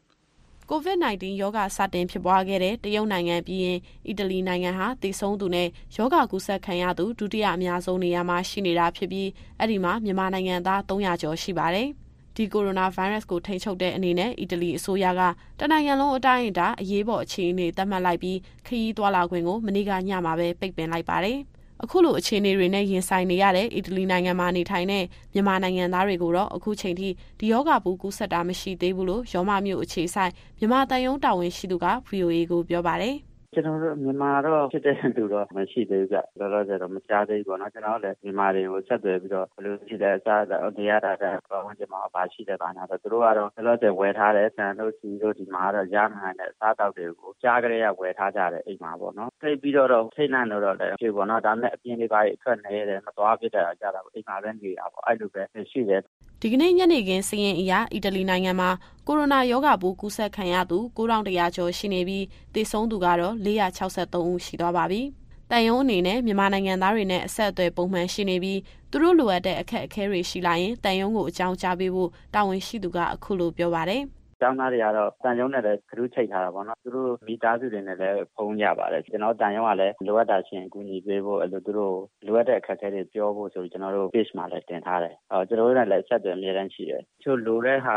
G: COVID-19 ရောဂါစတင်ဖြစ်ပွားခဲ့တဲ့ တရုတ်နိုင်ငံပြီးရင် အီတလီနိုင်ငံဟာ သေဆုံးသူနဲ့ ရောဂါကူးစက်ခံရသူ ဒုတိယအများဆုံးနေရာမှာ ရှိနေတာဖြစ်ပြီး အဲ့ဒီမှာ မြန်မာနိုင်ငံသား300ကျော်ရှိပါတယ်။ဒီကိုရိုနာဗိုင်းရပ်စ်ကို ထိန်းချုပ်တဲ့အနေနဲ့ အီတလီအစိုးရက တနိုင်ငံလုံးအတိုင်းအတာ အရေးပေါ်အခြေအနေ သတ်မှတ်လိုက်ပြီး ခရီးသွားလာခွင့်ကို မနေ့ကညမှာပဲ ပိတ်ပင်လိုက်ပါတယ်။ အခုလိုအခြေအနေတွေနဲ့ရင်ဆိုင်နေရတဲ့အီတလီနိုင်ငံမှာနေထိုင်တဲ့မြန်မာနိုင်ငံသားတွေကိုတော့အခုချိန်ထိဒီယောဂဘူးကူးစက်တာမရှိသေးဘူးလို့ရောမမြို့အခြေဆိုင်မြန်မာတန်ယုံတာဝန်ရှိသူက VOA ကိုပြောပါတယ်။
C: ကျနော်တို့မြန်မာတော့ဖြစ်တဲ့သူတော့မရှိသေးဘူးဗျ။လောလောဆယ်တော့မကြားသေးဘူးပေါ့နော်။ကျနော်တို့လည်းမြန်မာတွေကိုဆက်သွယ်ပြီးတော့ဘယ်လိုရှိလဲ၊စားနေရတာပတ်ဝန်းကျင်မှာဘာရှိလဲဘာညာတော့သူတို့ကတော့လောလောဆယ်ဝယ်ထားတယ်။ဆန်တို့ဆီတို့ဒီမှာကတော့ရနိုင်တဲ့အစားအသောက်တွေကိုကြားကတည်းကဝယ်ထားကြတယ်အိမ်မှာပေါ့နော်။သိပ်ပြီးတော့ထိတ်လန့်လို့တော့လည်းမရှိဘူးပေါ့နော်။ဒါပေမဲ့အပြင်တွေဘာတွေအထွက်နည်းတယ်မသွားဖြစ်တဲ့အခါကျတော့အိမ်မှာပဲနေတာပေါ့။အဲလိုပဲရှိတယ်
G: ဒီကနေ့ညနေခင်းစာရင်းအရအီတလီနိုင်ငံမှာကိုရိုနာရောဂါပိုးကူးစက်ခံရသူ9100ကျော်ရှိနေပြီးသေဆုံးသူကတော့463ဦးရှိသွားပါပြီ။တန်ယုံအနေနဲ့မြန်မာနိုင်ငံသားတွေနဲ့အဆက်အသွယ်ပုံမှန်ရှိနေပြီးသူတို့လိုအပ်တဲ့အခက်အခဲတွေရှိလာရင်တန်ယုံကိုအကြောင်းကြားပေးဖို့တာဝန်ရှိသူကအခုလိုပြောပါတယ်
C: ကျောင်းသားတွေကတော့တန်ရုံးနဲ့လည်းကရုချိတ်ထားတာပေါ့နော် သူတို့မိသားစုတွေနဲ့လည်း ဖုန်းကြပါတယ် ကျွန်တော်တန်ရုံးကလည်း လိုအပ်တာရှင်အကူအညီပေးဖို့အဲ့လိုသူတို့လိုအပ်တဲ့ အခက်အခဲတွေ ပြောဖို့ဆိုပြီး ကျွန်တော်တို့ page မှာလည်း တင်ထားတယ်အော်ကျွန်တော်တို့လည်းဆက်သွယ် အများတန်းရှိတယ်ချို့လိုတဲ့ဟာ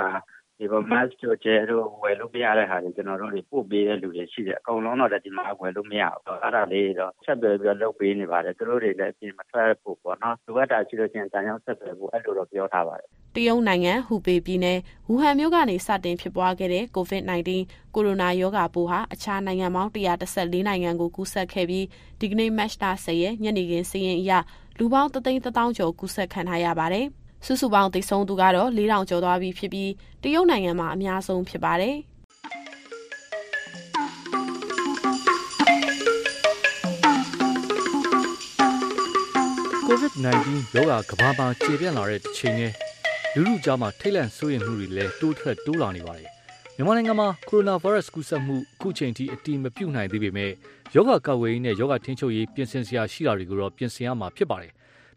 C: ဒီပေါ် mask တို့ကျဲတို့ ဝယ်လို့မရတဲ့ဟာတွေ ကျွန်တော်တို့တွေ ပို့ပေးတဲ့လူတွေရှိတယ် အကုန်လုံးတော့ဒီမှာဝယ်လို့မရဘူး အဲ့ဒါလေးတော့ ဆက်သွယ်ပြီးတော့ လုပ်ပေးနေပါတယ် သူတို့တွေလည်း အပြင်မထွက်ဖို့ပေါ့နော် လိုအပ်တာရှိလို့ချင်းတန်ရောက်ဆက်သွယ်ဖို့ အဲ့လိုတော့ ပြောထားပါတယ်
G: တရုတ်နိုင်ငံ ဟူပေပြည်နယ် ဝူဟန်မြို့ကနေ စတင်ဖြစ်ပွားခဲ့တဲ့ COVID-19 ကိုရိုနာရောဂါပိုးဟာ အခြားနိုင်ငံပေါင်း114နိုင်ငံကို ကူးစက်ခဲ့ပြီး ဒီကနေ့ မတ်လ10ရက် ညနေခင်းစီးရင်အရ လူပေါင်း3သိန်း1000ကျော် ကူးစက်ခံထားရပါတယ်။ စုစုပေါင်းသေဆုံးသူကတော့4000ကျော်သွားပြီဖြစ်ပြီးတရုတ်နိုင်ငံမှာအများဆုံးဖြစ်ပါတယ်။
H: COVID-19 ရောဂါကမ္ဘာမှာကျေပြန့်လာတဲ့တစ်ချိန်နဲ့လူလူကြားမှာထိတ်လန့်စိုးရိမ်မှုတွေလည်းတိုးထွက်တိုးလာနေပါတယ်။မြန်မာနိုင်ငံမှာကိုရိုနာဗိုင်းရပ်စ်ကူးစက်မှုအခုချိန်ထိအတိမပြုတ်နိုင်သေးပေမဲ့ယောဂကာကွယ်ရေးနဲ့ယောဂထိန်းချုပ်ရေးပြင်ဆင်စရာရှိတာတွေကိုတော့ပြင်ဆင်ရမှာဖြစ်ပါတယ်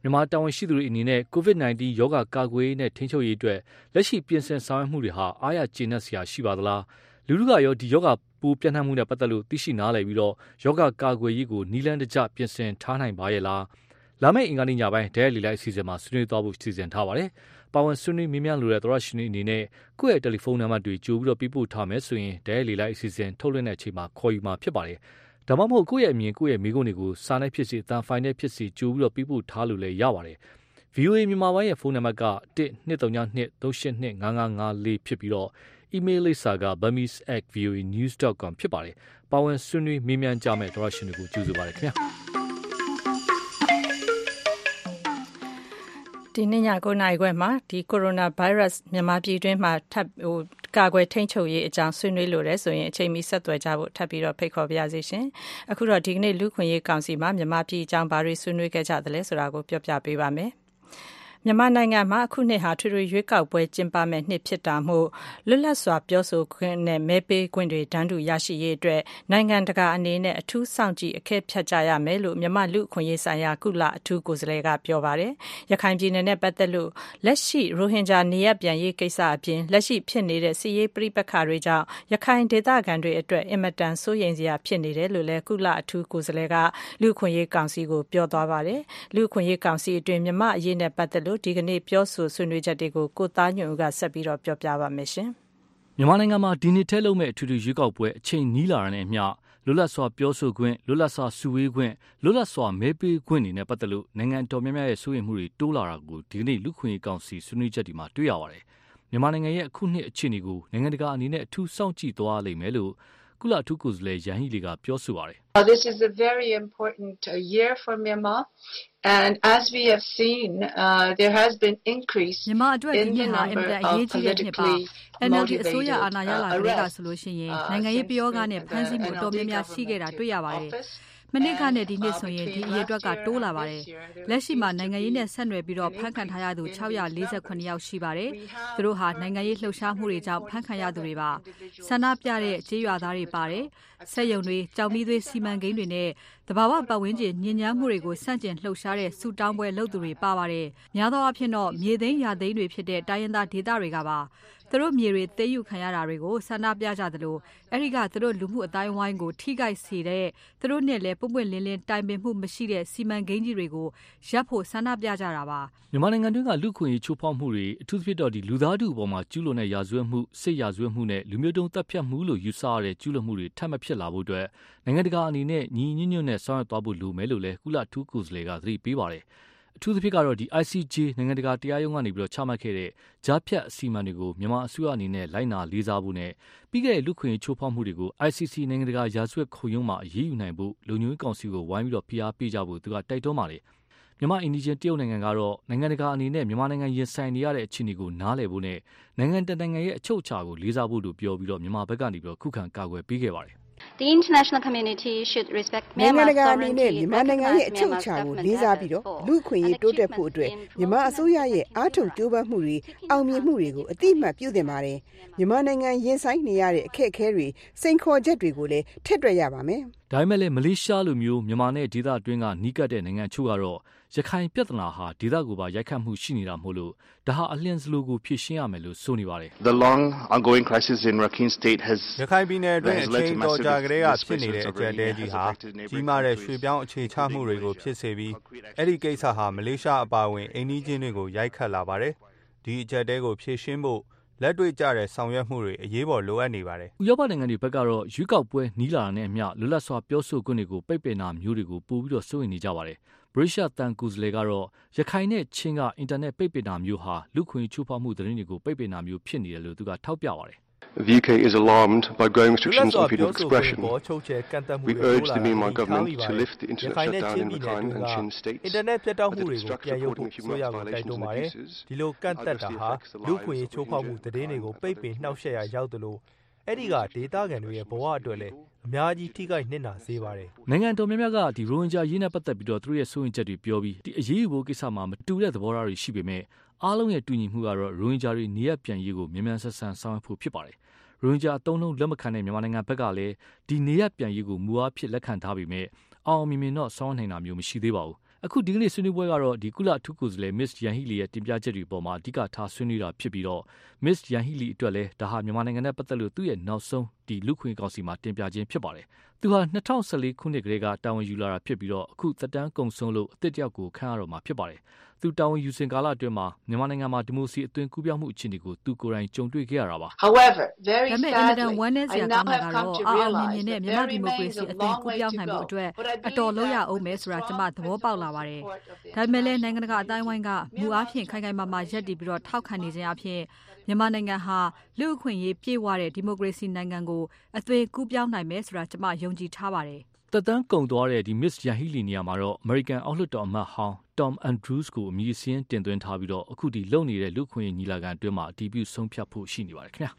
H: မြန်မာတာဝန်ရှိသူတွေအနေနဲ့ COVID-19 ရောဂါကာကွယ်ရေးနဲ့ ထိန်းချုပ်ရေးအတွက် လက်ရှိပြင်ဆင်ဆောင်ရွက်မှုတွေဟာ အားရကျေနပ်စရာရှိပါသလား လူလူကရော ဒီယောဂပိုးပြန့်နှံ့မှုနဲ့ပတ်သက်လို့ သိရှိနားလည်ပြီးတော့ယောဂကာကွယ်ရေးကိုနီလန်းတကျ ပြင်ဆင်ထားနိုင်ပါရဲ့လား လာမယ့် အင်္ဂါနေ့ညပိုင်းဒဲလီလိုက်အစီအစဉ်မှာ ဆွေးနွေးသွားဖို့ စီစဉ်ထားပါတယ် ပါဝင်ဆွေးနွေးမြင်းမြလိုတဲ့ သောရရှင်အနေနဲ့ ကိုယ့်ရဲ့တယ်လီဖုန်းနံပါတ်တွေ ကြိုပြီးတော့ပြပို့ထားမယ်ဆိုရင်ဒဲလီလိုက်အစီအစဉ် ထုတ်လွှင့်တဲ့အချိန်မှာ ခေါ်ယူမှာဖြစ်ပါတယ် ဒါမှမဟုတ်ကိုယ့်ရဲ့အမြင်ကိုယ့်ရဲ့မိကုန်းတွေကိုစာနဲ့ဖြစ်စေအတန်ဖိုင်နဲ့ဖြစ်စေကြိုပြီးတော့ပြီးပို့ထားလို့လည်းရပါတယ်။ VOA မြန်မာပိုင်းရဲ့ဖုန်းနံပါတ်က12392325554ဖြစ်ပြီးတော့ email လိပ်စာက burmese@voanews.com ဖြစ်ပါတယ်။ပါဝင်ဆွေးနွေးမေးမြန်းကြမယ့်သောရရှင်တွေကိုကြိုဆိုပါရခင်ဗျာ။
A: ဒီနေ့ည9:00နာရီခွဲမှာဒီကိုရိုနာဗိုင်းရပ်စ်မြန်မာပြည်တွင်းမှာထပ်ဟိုကာကွယ်ထိန်းချုပ်ရေးအကြောင်းဆွေးနွေးလိုတယ်ဆိုရင်အချိန်မီဆက်သွယ်ကြဖို့ထပ်ပြီးတော့ဖိတ်ခေါ်ပါရစေရှင်။အခုတော့ဒီကနေ့လူခွင့်ရေးကောင်စီမှာမြန်မာပြည်အကြောင်းဘာတွေဆွေးနွေးခဲ့ကြသလဲဆိုတာကိုပြောပြပေးပါမယ်။ မြန်မာနိုင်ငံမှာ အခုနှစ်ဟာထွေထွေရွေးကောက်ပွဲ ကျင်းပမယ့်နှစ်ဖြစ်တာမို့ လွတ်လပ်စွာ ပြောဆိုခွင့်နဲ့ မဲပေးခွင့်တွေ တန်းတူရရှိရေးအတွက် နိုင်ငံတကာအနေနဲ့ အထူး စောင့်ကြည့် အကဲဖြတ်ကြရမယ်လို့ မြန်မာလူ့အခွင့်အရေးဆိုင်ရာ ကုလအထူးကိုယ်စားလှယ်က ပြောပါတယ်။ရခိုင်ပြည်နယ်နဲ့ပတ်သက်လို့ လက်ရှိ ရိုဟင်ဂျာ နေရပ်ပြန်ရေးကိစ္စအပြင် လက်ရှိဖြစ်နေတဲ့ စစ်ရေးပဋိပက္ခတွေကြောင့် ရခိုင်ဒေသခံတွေအတွက် အင်မတန် စိုးရိမ်စရာဖြစ်နေတယ်လို့လည်း ကုလအထူးကိုယ်စားလှယ်က လူ့အခွင့်အရေးကောင်စီကို ပြောသွားပါတယ်။လူ့အခွင့်အရေးကောင်စီအတွင်း မြန်မာအရေးနဲ့ပတ်သက်လို့လို့ ဒီကနေ့ ပြောဆိုဆွေးနွေးချက်တွေကို ကိုသားညွန့်ဦးက ဆက်ပြီးတော့ပြောပြပါမယ်ရှင်။
H: မြန်မာနိုင်ငံမှာ ဒီနေ့ထဲလုံးမဲ့အထူးထူးရွေးကောက်ပွဲ အချိန်နီးလာတဲ့မျှ လွတ်လပ်စွာပြောဆိုခွင့် လွတ်လပ်စွာစုဝေးခွင့် လွတ်လပ်စွာမဲပေးခွင့်တွေနဲ့ ပတ်သက်လို့ နိုင်ငံတော်များများရဲ့ စိုးရိမ်မှုတွေ တိုးလာတာကို ဒီကနေ့ လူခွင့်ရေးကောင်စီ ဆွေးနွေးချက်ဒီမှာ တွေ့ရပါတယ်။မြန်မာနိုင်ငံရဲ့ အခုနှစ်အခြေအနေကို နိုင်ငံတကာအနေနဲ့ အထူးစောင့်ကြည့်သွားလိမ့်မယ်လို့ ကုလအထူးကိုယ်စားလှယ်ယန်ဟီလီကပြောဆိုပါတယ်။
I: This is a very important year for Myanmar and as we have seen uh, there has been increase
B: မြန်မာအတွက်ဒီနှစ်ဟာအင်မတန်အရေးကြီးတဲ့နှစ်ပါ NLD အစိုးရအာဏာရလာကြတဲ့ကဆိုလို့ရှိရင်နိုင်ငံရေးပြောကနဲ့ဖမ်းဆီးမှုအတော်များများရှိခဲ့တာတွေ့ရပါတယ် မနစ်ကနဲ့ဒီနှစ်ဆိုရင်ဒီအရေအတွက်ကတိုးလာပါတယ်။လက်ရှိမှာနိုင်ငံရေးနဲ့ဆက်နွယ်ပြီးတော့ဖမ်းခံထားရသူ648ယောက်ရှိပါတယ်။သူတို့ဟာနိုင်ငံရေးလှုပ်ရှားမှုတွေကြောင့်ဖမ်းခံရသူတွေပါ။ဆန္ဒပြတဲ့ကြေးရွာသားတွေပါတယ်။ဆက်ယုံတွေကြောင်မီးသွေးစီမံကိန်းတွေနဲ့တဘာဝပတ်ဝန်းကျင်ညဉ့်ညမ်းမှုတွေကိုစန့်ကျင်လှုပ်ရှားတဲ့စူတောင်းပွဲလုပ်သူတွေပါပါတယ်။များသောအားဖြင့်တော့မြေသိမ်းရာသိမ်းတွေဖြစ်တဲ့တိုင်းရင်းသားဒေသတွေကပါ။ သူတို့မြေတွေသိမ်းယူခံရတာတွေကိုဆန္ဒပြကြသလိုအဲ့ဒီကသူတို့လူမှုအတိုင်းဝိုင်းကိုထိခိုက်စေတဲ့သူတို့နဲ့လည်းပွပွလင်းလင်းတိုင်ပင်မှုမရှိတဲ့စီမံကိန်းကြီးတွေကိုရပ်ဖို့ဆန္ဒပြကြတာပါ
H: မြန်မာနိုင်ငံတွင်းကလူခွင့်ရေးချိုးဖောက်မှုတွေအထူးသဖြင့်တော့ဒီလူသားထုအပေါ်မှာကျူးလွန်တဲ့ရာဇဝတ်မှုစစ်ရာဇဝတ်မှုနဲ့လူမျိုးတုံးတပ်ဖြတ်မှုလို့ယူဆရတဲ့ကျူးလွန်မှုတွေထပ်မဖြစ်လာဖို့အတွက်နိုင်ငံတကာအနေနဲ့ညီညွတ်ညွတ်နဲ့ဆောင်ရွက်သွားဖို့လိုမယ်လို့လည်းကုလထူးကိုယ်စားလှယ်ကသတိပေးပါတယ်။ အထူးသဖြင့်ကတော့ဒီ ICJ နိုင်ငံတကာတရားရုံးကနေပြီးတော့ချမှတ်ခဲ့တဲ့ကြားဖြတ်အစီအမံတွေကိုမြန်မာအစိုးရအနေနဲ့လိုက်နာလေးစားဖို့နဲ့ပြီးခဲ့တဲ့လူခွင့်ချိုးဖောက်မှုတွေကို ICC နိုင်ငံတကာရာဇဝတ်ခုံရုံးမှာအရေးယူနိုင်ဖို့လုံခြုံရေးကောင်စီကိုဝိုင်းပြီးတော့ဖိအားပေးကြဖို့သူကတိုက်တွန်းပါတယ်မြန်မာအင်ဒီဂျင်တရုတ်နိုင်ငံကတော့နိုင်ငံတကာအနေနဲ့မြန်မာနိုင်ငံရင်ဆိုင်နေရတဲ့အခြေအနေကိုနားလည်ဖို့နဲ့နိုင်ငံတနိုင်ငံရဲ့အချုပ်အခြာကိုလေးစားဖို့လို့ပြောပြီးတော့မြန်မာဘက်ကနေပြီးတော့ခုခံကာကွယ်ပေးခဲ့ပါတယ်
J: The international community should respect နိုင်ငံတကာအနေနဲ့မြန်မာနိုင်ငံရဲ့အချုပ်အခြာကိုလေးစားပြီးတော့လူ့အခွင့်အရေးတိုးတက်ဖို့အတွက်မြန်မာအစိုးရရဲ့အားထုတ်ကြိုးပမ်းမှုတွေအောင်မြင်မှုတွေကိုအတိအမှတ်ပြုသင့်ပါတယ်။မြန်မာနိုင်ငံရင်ဆိုင်နေရတဲ့အခက်အခဲတွေစိန်ခေါ်ချက်တွေကိုလည်းထည့်တွက်ရပါမယ်။
H: ဒါပေမဲ့လည်းမလေးရှားလိုမျိုးမြန်မာနဲ့ဒေသအတွင်းကနီးကပ်တဲ့နိုင်ငံချို့ကတော့ ရခိုင်ပြဿနာဟာဒေသကိုပါရိုက်ခတ်မှုရှိနေတာမို့လို့ဒါဟာအလျင်စလိုကိုဖြေရှင်းရမယ်လို့ဆိုနေပါတယ်။
K: The long ongoing crisis in Rakhine State has
L: ရခိုင်ပြည်နယ်အတွင်းအချိန်တော်ကြာကလေးကဖြစ်နေတဲ့အကြက်တဲကြီးဟာကြီးမားတဲ့ရွှေပြောင်းအခြေချမှုတွေကိုဖြစ်စေပြီးအဲ့ဒီကိစ္စဟာမလေးရှားအပါအဝင်အိန္ဒိချင်းတွေကိုရိုက်ခတ်လာပါတယ်။ဒီအကြက်တဲကိုဖြေရှင်းဖို့ လက်တွေ့ကျတဲ့ဆောင်ရွက်မှုတွေအရေးပေါ်လိုအပ်နေပါတယ်။
H: ဥရောပနိုင်ငံတွေဘက်ကတော့ရွေးကောက်ပွဲနီးလာတာနဲ့အမျှလွတ်လပ်စွာပြောဆိုခွင့်တွေကိုပိတ်ပင်တာမျိုးတွေကိုပိုပြီးတော့စိုးရိမ်နေကြပါတယ်။ဗြိတိရှတန်ကူစလေကတော့ရခိုင်နဲ့ချင်းကအင်တာနက်ပိတ်ပင်တာမျိုးဟာလူခွင့်ချိုးဖောက်မှုသတင်းတွေကိုပိတ်ပင်တာမျိုးဖြစ်နေတယ်လို့သူကထောက်ပြပါတယ်။
K: The UK is alarmed by growing restrictions on freedom of expression. We urge the Myanmar government to lift the internet shutdown in Rakhine and Chin states
L: အင်တာနက်ပြတ်တောက်မှုတွေကိုပြန်ရုပ်ဖို့ဆိုရကိုတိုက်တွန်းပါတယ်။ဒီလိုကန့်သက်တာဟာလူခွင့်ချိုးဖောက်မှုသတင်းတွေကိုပိတ်ပင်နှောက်ယှက်ရရောက်တယ်လို့ အဲ့ဒီကဒေတာကန်တွေရဲ့ဘဝအတွက်လည်းအများကြီးထိခိုက်နစ်နာစေပါတယ်။
H: နိုင်ငံတော်များများကဒီရိုဟင်ဂျာရေးနဲ့ပတ်သက်ပြီးတော့သူတို့ရဲ့စိုးရင်ချက်တွေပြောပြီးဒီအရေးယူဖို့ကိစ္စမှာမတူတဲ့သဘောထားတွေရှိပေမဲ့အားလုံးရဲ့တူညီမှုကတော့ရိုဟင်ဂျာတွေနေရပြန်ရေးကိုမြန်မြန်ဆန်ဆန်ဆောင်ရွက်ဖို့ဖြစ်ပါတယ်။ရိုဟင်ဂျာအသုံးလုံးလက်မခံတဲ့မြန်မာနိုင်ငံဘက်ကလည်းဒီနေရပြန်ရေးကိုမူအားဖြင့်လက်ခံထားပေမဲ့အောင်မြင်မြင်တော့ဆောင်နိုင်တာမျိုးမရှိသေးပါဘူး။ အခုဒီကနေ့ဆွေးနွေးပွဲကတော့ဒီကုလအထူးကိုယ်စားလှယ် Miss ယန်ဟီလီရဲ့တင်ပြချက်တွေပေါ်မှာအဓိကထားဆွေးနွေးတာဖြစ်ပြီးတော့ Miss ယန်ဟီလီအတွက်လည်းဒါဟာမြန်မာနိုင်ငံနဲ့ပတ်သက်လို့သူ့ရဲ့နောက်ဆုံးဒီလူခွင့်ကောင်စီမှာတင်ပြခြင်းဖြစ်ပါတယ်။သူဟာ2014ခုနှစ်ကလေးကတာဝန်ယူလာတာဖြစ်ပြီးတော့အခုသက်တမ်းကုန်ဆုံးလို့အသစ်တယောက်ကိုခန့်ရတော့မှာဖြစ်ပါတယ်။သူတာဝန်ယူစဉ်ကာလအတွင်းမှာမြန်မာနိုင်ငံမှာဒီမိုစီအသွင်ကူးပြောင်းမှုအခြေအနေကိုသူကိုယ်တိုင်ကြုံတွေ့ခဲ့ရတာပါ။
I: However, very
M: ဒါပေမဲ့အင်မတန်ဝမ်းနည်းစရာကောင်းတာကတော့အာအောင်မြင်မြင်နဲ့မြန်မာဒီမိုကရေစီအသွင်ကူးပြောင်းနိုင်မှုအတွက်အတော်လုံးရအောင်မယ်ဆိုတာကျွန်မသဘောပေါက်လာပါတယ်။ဒါပေမဲ့လည်းနိုင်ငံတကာအတိုင်းဝိုင်းကမူအားဖြင့်ခိုင်ခိုင်မာမာရပ်တည်ပြီးတော့ထောက်ခံနေခြင်းအဖြစ် မြန်မာနိုင်ငံဟာ လူ့အခွင့်အရေးပြည့်ဝတဲ့ ဒီမိုကရေစီနိုင်ငံကို အသွင်ကူးပြောင်းနိုင်မယ်ဆိုတာ ကျွန်မယုံကြည်ထားပါတယ်။
H: သက်တမ်းကုန်သွားတဲ့ဒီ Miss Yahili နေရာမှာတော့ American အောက်လွှတ်တော်အမတ်ဟောင်း Tom Andrews ကို အမည်စင်းတင်သွင်းထားပြီးတော့အခုဒီလုံနေတဲ့ လူခွင့်ညီလာခံအတွင်းမှာအတည်ပြုဆုံးဖြတ်ဖို့ ရှိနေပါတယ်ခင်ဗျာ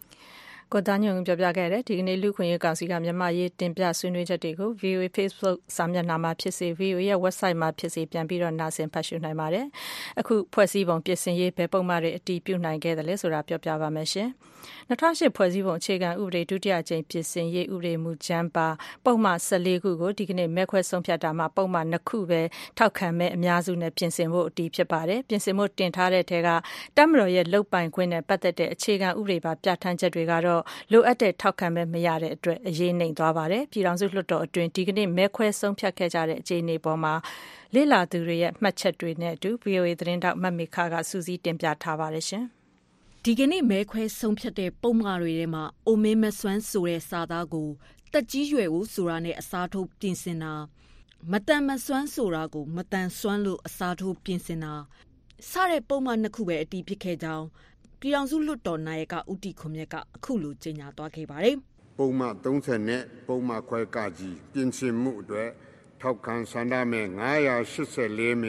A: ကိုသားညုံပြောပြခဲ့တဲ့ဒီကနေ့လူခွင့်ရေးကောင်စီကမြန်မာရေးတင်ပြဆွေးနွေးချက်တွေကို VOA Facebook စာမျက်နှာမှာဖြစ်စေ VOA ရဲ့ website မှာဖြစ်စေပြန်ပြီးတော့နားဆင်ဖတ်ရှုနိုင်ပါတယ်။အခုဖွဲ့စည်းပုံပြင်ဆင်ရေးဘယ်ပုံမှန်တွေအတည်ပြုနိုင်ခဲ့တယ်လဲဆိုတာပြောပြပါမယ်ရှင်။2008ဖွဲ့စည်းပုံအခြေခံဥပဒေဒုတိယအကြိမ်ပြင်ဆင်ရေးဥပဒေမူကြမ်းပါပုံမှန်14ခုကိုဒီကနေ့မဲခွဲဆုံးဖြတ်တာမှာပုံမှန်2ခုပဲထောက်ခံမဲ့အများစုနဲ့ပြင်ဆင်ဖို့အတည်ဖြစ်ပါတယ်ပြင်ဆင်ဖို့တင်ထားတဲ့ထဲကတပ်မတော်ရဲ့လုတ်ပိုင်ခွင့်နဲ့ပတ်သက်တဲ့အခြေခံဥပဒေပါပြဋ္ဌာန်းချက်တွေကတော့လိုအပ်တဲ့ထောက်ခံမဲ့မရတဲ့အတွက် အရေးနှိမ်သွားပါတယ် ပြည်ထောင်စုလွှတ်တော်အတွင်း ဒီကနေ့ မဲခွဲဆုံးဖြတ်ခဲ့ကြတဲ့ အခြေအနေပေါ်မှာ လေ့လာသူတွေရဲ့ မှတ်ချက်တွေနဲ့အတူ VOA သတင်းတောက် မမေခကစူးစီးတင်ပြထားပါတယ်ရှင်
M: ဒီကနေ့ မဲခွဲဆုံးဖြတ်တဲ့ ပုံမှားတွေထဲမှာ အိုမင်းမစွမ်း ဆိုတဲ့ စာသားကိုတက်ကြီးရွယ်ကိုဆိုတာနဲ့ အစားထိုးပြင်ဆင်တာမတန်မစွမ်း ဆိုတာကိုမတန်စွမ်း လို့ အစားထိုးပြင်ဆင်တာ စတဲ့ ပုံမှန်နှစ်ခုပဲ အတီးဖြစ်ခဲ့ကြောင်း ပြည်အောင်စုလွတ်တော်နိုင်ကဥတီခွန်မြက်ကအခုလိုကြေညာသွားခဲ့ပါတယ်။
N: ပုံမှန်30နဲ့ပုံမှန်ခွဲကကြီးပြင်ဆင်မှုအတွက်ထောက်ခံဆန္ဒမဲ့984名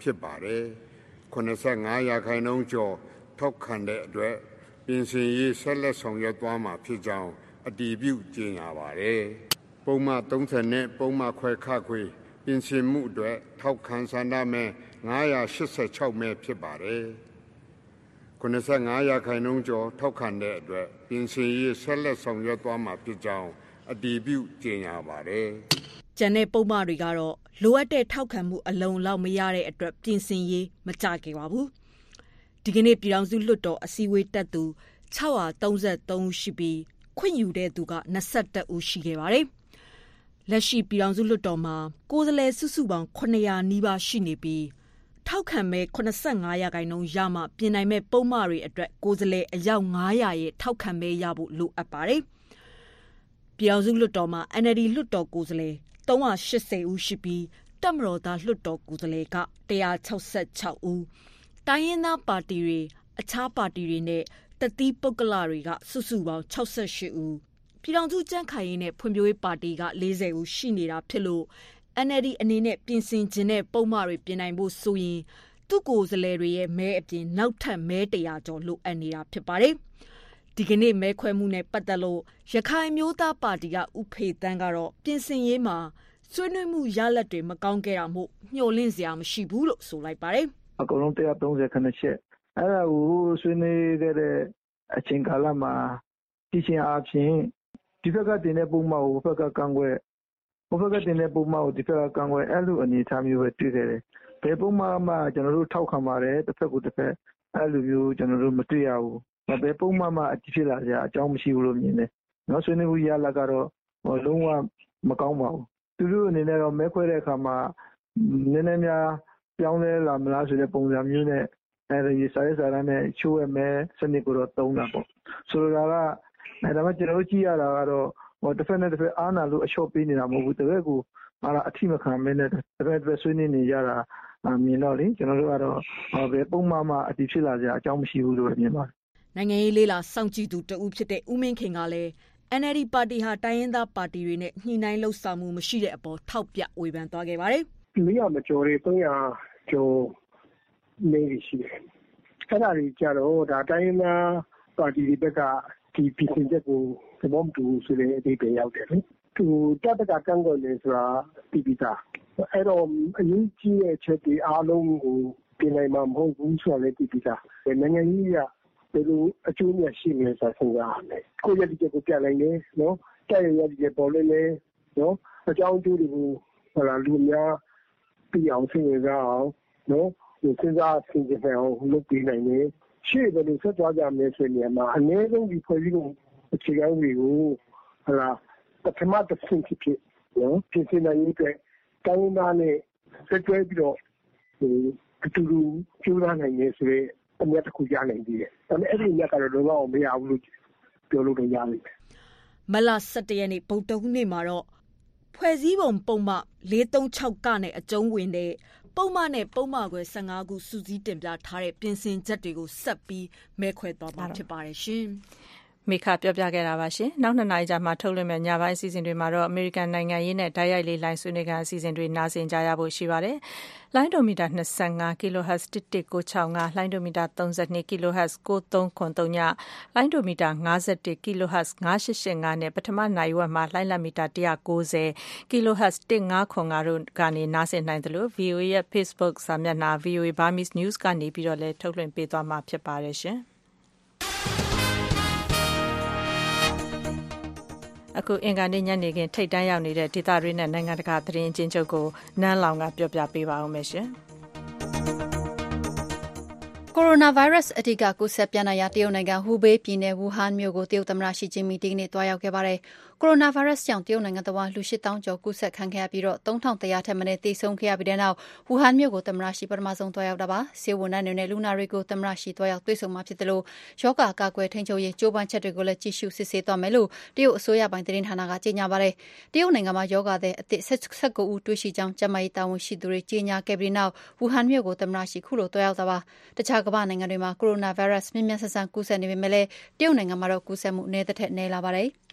N: ဖြစ်ပါတယ်။85ရာခိုင်နှုန်းကျော်ထောက်ခံတဲ့အတွက်ပြင်ဆင်ရေးဆက်လက်ဆောင်ရွက်သွားမှာဖြစ်ကြောင်းအတည်ပြုကြေညာပါတယ်။ပုံမှန်30နဲ့ပုံမှန်ခွဲခခွေပြင်ဆင်မှုအတွက်ထောက်ခံဆန္ဒမဲ986မဲဖြစ်ပါတယ်။ 95ရာခိုင်နှုန်းကျော်ထောက်ခံတဲ့အတွက်ပြင်ဆင်ရေးဆက်လက်ဆောင်ရွက်သွားမှာဖြစ်ကြောင်းအတည်ပြုကြေညာပါတယ်။
M: ကျန်တဲ့ပုံမှန်တွေကတော့လိုအပ်တဲ့ထောက်ခံမှုအလုံးလောက်မရတဲ့အတွက်ပြင်ဆင်ရေးမကြခဲ့ပါဘူး။ဒီကနေ့ပြည်ထောင်စုလွှတ်တော်အစည်းအဝေးတက်သူ633ဦးရှိပြီးခွင့်ယူတဲ့သူက21ဦးရှိခဲ့ပါတယ်။လက်ရှိပြည်ထောင်စုလွှတ်တော်မှာကိုယ်စားလှယ်စုစုပေါင်း900နီးပါးရှိနေပြီး ထောက်ခံမဲ့85ရာခိုင်နှုန်းရမှပြင်နိုင်မဲ့ပုံမှားတွေအတွက်ကိုယ်စားလှယ်အယောက်900ရဲ့ထောက်ခံမဲ့ရဖို့လိုအပ်ပါတယ်။ပြည်အောင်စုလွှတ်တော်မှာ NLD လွှတ်တော်ကိုယ်စားလှယ်380ဦးရှိပြီးတက်မတော်သားလွှတ်တော်ကိုယ်စားလှယ်က166ဦးတိုင်းရင်းသားပါတီတွေအခြားပါတီတွေနဲ့တသီးပုဂ္ဂလတွေကစုစုပေါင်း68ဦးပြည်ထောင်စုကြံ့ခိုင်ရေးနဲ့ဖွံ့ဖြိုးရေးပါတီက40ဦးရှိနေတာဖြစ်လို့ NLD အနေနဲ့ပြင်ဆင်ခြင်းနဲ့ပုံမှားတွေပြင်နိုင်ဖို့ဆိုရင်သူ့ကိုယ်စားလှယ်တွေရဲ့မဲအပြင်နောက်ထပ်မဲတရာကျော်လိုအပ်နေတာဖြစ်ပါတယ်။ဒီကနေ့မဲခွဲမှုနဲ့ပတ်သက်လို့ရခိုင်မျိုးသားပါတီကဥဖေတန်းကတော့ပြင်ဆင်ရေးမှာဆွေးနွေးမှုရလဒ်တွေမကောင်းခဲ့တာမို့မျှော်လင့်စရာမရှိဘူးလို့ဆိုလိုက်ပါတယ်။
O: အကုန်လုံး137ချက်အဲ့ဒါကိုဆွေးနွေးခဲ့တဲ့အချိန်ကာလမှာကြည့်ချင်းအားဖြင့်ဒီဘက်ကတင်တဲ့ပုံမှန်ကိုဘက်ကကန့်ကွက် ဟိုဘက်ကတင်တဲ့ ပုဒ်မကို ဒီဘက်က ကန့်ကွက် အဲ့လိုအနေအထားမျိုးပဲ တွေ့ခဲ့တယ်။ဘယ်ပုဒ်မမှ ကျွန်တော်တို့ ထောက်ခံပါတယ်တစ်ဖက်ကိုတစ်ဖက် အဲ့လိုမျိုး ကျွန်တော်တို့ မတွေ့ရဘူး။ဘယ်ပုဒ်မမှအဖြစ်လာကြအကြောင်းမရှိဘူးလို့ မြင်တယ်။နော်ဆွေးနွေးမှုရလာကတော့ လုံးဝမကောင်းပါဘူး။သူတို့အနေနဲ့တော့ မဲခွဲတဲ့အခါမှာ နည်းနည်းများ ပြောင်းလဲလာမလားဆိုတဲ့ ပုံစံမျိုးနဲ့အဲဒီစာရေးစာတမ်းနဲ့ချိုးရမယ်စနစ်ကိုတော့ သုံးတာပေါ့ ဆိုလိုတာကအဲဒါမှကျွန်တော်တို့ ကြည့်ရတာကတော့ဟို တစ်ဖက်နဲ့တစ်ဖက်အားနာလို့အလျှော့ပေးနေတာမဟုတ်ဘူးတကယ်ကိုအားအထိမခံမင်းနဲ့တစ်ဖက်တစ်ဖက်ဆွေးနွေးနေကြတာမြင်တော့လေကျွန်တော်တို့ကတော့ဘယ်ပုံမှန်မှအတီးဖြစ်လာကြအကြောင်းမရှိဘူးလို့မြင်ပါတယ်
M: နိုင်ငံရေးလေးလာစောင့်ကြည့်သူတဦးဖြစ်တဲ့ဦးမင်းခင်ကလည်း NLD ပါတီဟာတိုင်းရင်းသားပါတီတွေနဲ့ညှိနှိုင်းလှုပ်ဆောင်မှုမရှိတဲ့အပေါ်ထောက်ပြဝေဖန်သွားခဲ့ပါတယ်။
P: 400မကျော်တွေ300ကျော်နေရှိတယ်အဲ့ဒါတွေကြတော့ဒါတိုင်းရင်းသားပါတီတွေဘက်ကဒီပြည်စင်ချက်ကို သဘောမတူဆိုတဲ့အဓိပ္ပာယ်ရောက်တယ်လေသူတက်တကကန့်ကွက်နေဆိုတာပြည်ပြီးသားအဲ့တော့အရေးကြီးတဲ့ချက်တွေအားလုံးကိုပြင်နိုင်မှာမဟုတ်ဘူးဆိုတော့လည်းပြည်ပြီးသားနိုင်ငံကြီးကဘယ်လိုအကျိုးမြတ်ရှိမလဲဆိုတာစဉ်းစားရမယ်ကိုယ့်ရည်ချက်ကိုပြနိုင်တယ်နော်တဲ့ရည်ချက်ပေါ်လို့လည်းနော်အကြောင်းအကျိုးတွေကိုဟလာလူများပြအောင်စဉ်းစားအောင်နော်စဉ်းစားဆင်ခြင်နိုင်အောင်လုပ်ပေးနိုင်တယ်။ရှေ့ဘယ်လိုဆက်သွားကြမလဲဆိုတဲ့နေရာမှာအနည်းဆုံးဒီဖွဲ့စည်းပုံ အခြေခံတွေကို ပထမတဆင့်ဖြစ်ဖြစ် ပြင်ဆင်နိုင်ရေးအတွက် တိုင်းရင်းသားနဲ့ဆက်တွဲပြီးတော့ အတူတူကြိုးစားနိုင်တယ်ဆိုတဲ့ အမြတ်တခု ရနိုင်သေးတယ်။ဒါပေမဲ့ အဲ့ဒီအမြတ်ကတော့ လုံးဝမရဘူးလို့ ပြောလို့တော့ ရလိမ့်မယ်။
M: မတ်လ ၁၁ ရက်နေ့ဗုဒ္ဓဟူးနေ့မှာတော့ ဖွဲ့စည်းပုံပုဒ်မ ၄၃၆ကနဲ့ အကျုံးဝင်တဲ့ ပုဒ်မနဲ့ ပုဒ်မခွဲ ၁၅ ခု စုစည်းတင်ပြထားတဲ့ ပြင်ဆင်ချက်တွေကို ဆက်ပြီး မဲခွဲသွားမှာ ဖြစ်ပါတယ်ရှင်။
A: မေခပြောပြခဲ့တာပါရှင်။နောက်နှစ်နာရီကြာမှထုတ်လွှင့်မယ့်ညပိုင်းအစီအစဉ်တွေမှာတော့အမေရိကန်နိုင်ငံရေးနဲ့တိုက်ရိုက်လေးလိုင်းဆွေးနွေးကအစီအစဉ်တွေနားဆင်ကြရဖို့ရှိပါတယ်။လိုင်းဒိုမီတာ25 kHz 11965လိုင်းဒိုမီတာ32 kHz 9393ညလိုင်းဒိုမီတာ51 kHz 9885နဲ့ပထမနိုင်ဝက်မှာလိုင်းလက်မီတာ190 kHz 1595တို့ကနေနားဆင်နိုင်တယ်လို့ VOA ရဲ့ Facebook စာမျက်နှာ VOA Burmese News ကနေပြီးတော့လည်းထုတ်လွှင့်ပေးသွားမှာဖြစ်ပါတယ်ရှင်။ အခု အင်္ဂါနေ့ညနေခင်း ထိတ်တန်းရောက်နေတဲ့ ဒေသတွင်းနဲ့ နိုင်ငံတကာ သတင်းအချင်းချုပ်ကို နန်းလောင်ကပြောပြပေးပါဦးမယ်ရှင်။
B: ကိုရိုနာဗိုင်းရပ်စ် အဓိက ကူးစက်ပြန့်နှံ့ရာ တရုတ်နိုင်ငံ ဟူဘေးပြည်နယ် ဝူဟန်မြို့ကို တရုတ်သမ္မတ ရှီကျင်းပင် ဒီကနေ့ သွားရောက်ခဲ့ပါတယ်။ကိုရိုနာဗိုင်းရပ်စ်ကြောင့်တရုတ်နိုင်ငံတဝန်းလူ၈သောင်းကျော်ကူးစက်ခံခဲ့ရပြီး၃,၁၀၀ထက်မနည်းသေဆုံးခဲ့ရပြီးတဲ့နောက်ဝူဟန်မြို့ကိုသမ္မတရှီပထမဆုံးသွားရောက်တာပါ။ဆေးဝန်ထမ်းတွေနဲ့လူနာတွေကိုသမ္မတရှီသွားရောက်တွေ့ဆုံမှာဖြစ်သလိုရောဂါကာကွယ်ထိန်းချုပ်ရေးကြိုးပမ်းချက်တွေကိုလည်းကြည့်ရှုစစ်ဆေးသွားမယ်လို့တရုတ်အစိုးရပိုင်သတင်းဌာနကကြေညာပါတယ်။တရုတ်နိုင်ငံမှာရောဂါသည်အသစ်၁၉ဦးတွေ့ရှိကြောင်းကျန်းမာရေးတာဝန်ရှိသူတွေကြေညာခဲ့ပြီးတဲ့နောက်ဝူဟန်မြို့ကိုသမ္မတရှီခုလိုသွားရောက်တာပါ။တခြားကမ္ဘာ့နိုင်ငံတွေမှာကိုရိုနာဗိုင်းရပ်စ်မြန်မြန်ဆန်ဆန်ကူးစက်နေပေမဲ့လည်းတရုတ်နိုင်ငံမှာတော့ကူးစက်မှုနည်းသထက်နည်းလာပါတယ်။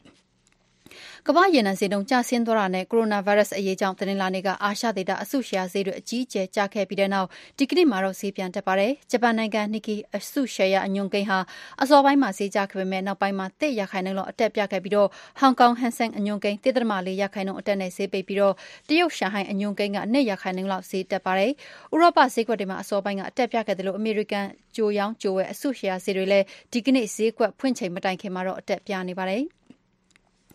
B: ကမ္ဘာ့ရေနံဈေးနှုန်းကျဆင်းသွားတာနဲ့ကိုရိုနာဗိုင်းရပ်စ်အရေးကြောင့်တနင်္လာနေ့ကအာရှဒေသအစုရှယ်ယာဈေးတွေအကြီးအကျယ်ကျခဲ့ပြီးတဲ့နောက်ဒီကနေ့မှာတော့ဈေးပြန်တက်ပါတယ်။ဂျပန်နိုင်ငံ Nikkei အစုရှယ်ယာအညွှန်းကိန်းဟာအစောပိုင်းမှာဈေးကျခဲ့ပေမဲ့နောက်ပိုင်းမှာ၁ရာခိုင်နှုန်းလောက်အတက်ပြခဲ့ပြီးဟောင်ကောင် Hang Seng အညွှန်းကိန်း၁.၄ရာခိုင်နှုန်းအတက်နဲ့ဈေးပိတ်ပြီးတရုတ်ရှန်ဟိုင်းအညွှန်းကိန်းက၂ရာခိုင်နှုန်းလောက်ဈေးတက်ပါတယ်။ဥရောပဈေးကွက်တွေမှာအစောပိုင်းကအတက်ပြခဲ့သလိုအမေရိကန်ကြိုရောင်းကြိုဝယ်အစုရှယ်ယာဈေးတွေလည်းဒီကနေ့ဈေးကွက်ဖွင့်ချိန်မတိုင်ခင်မှာတော့အတက်ပြနေပါတယ်။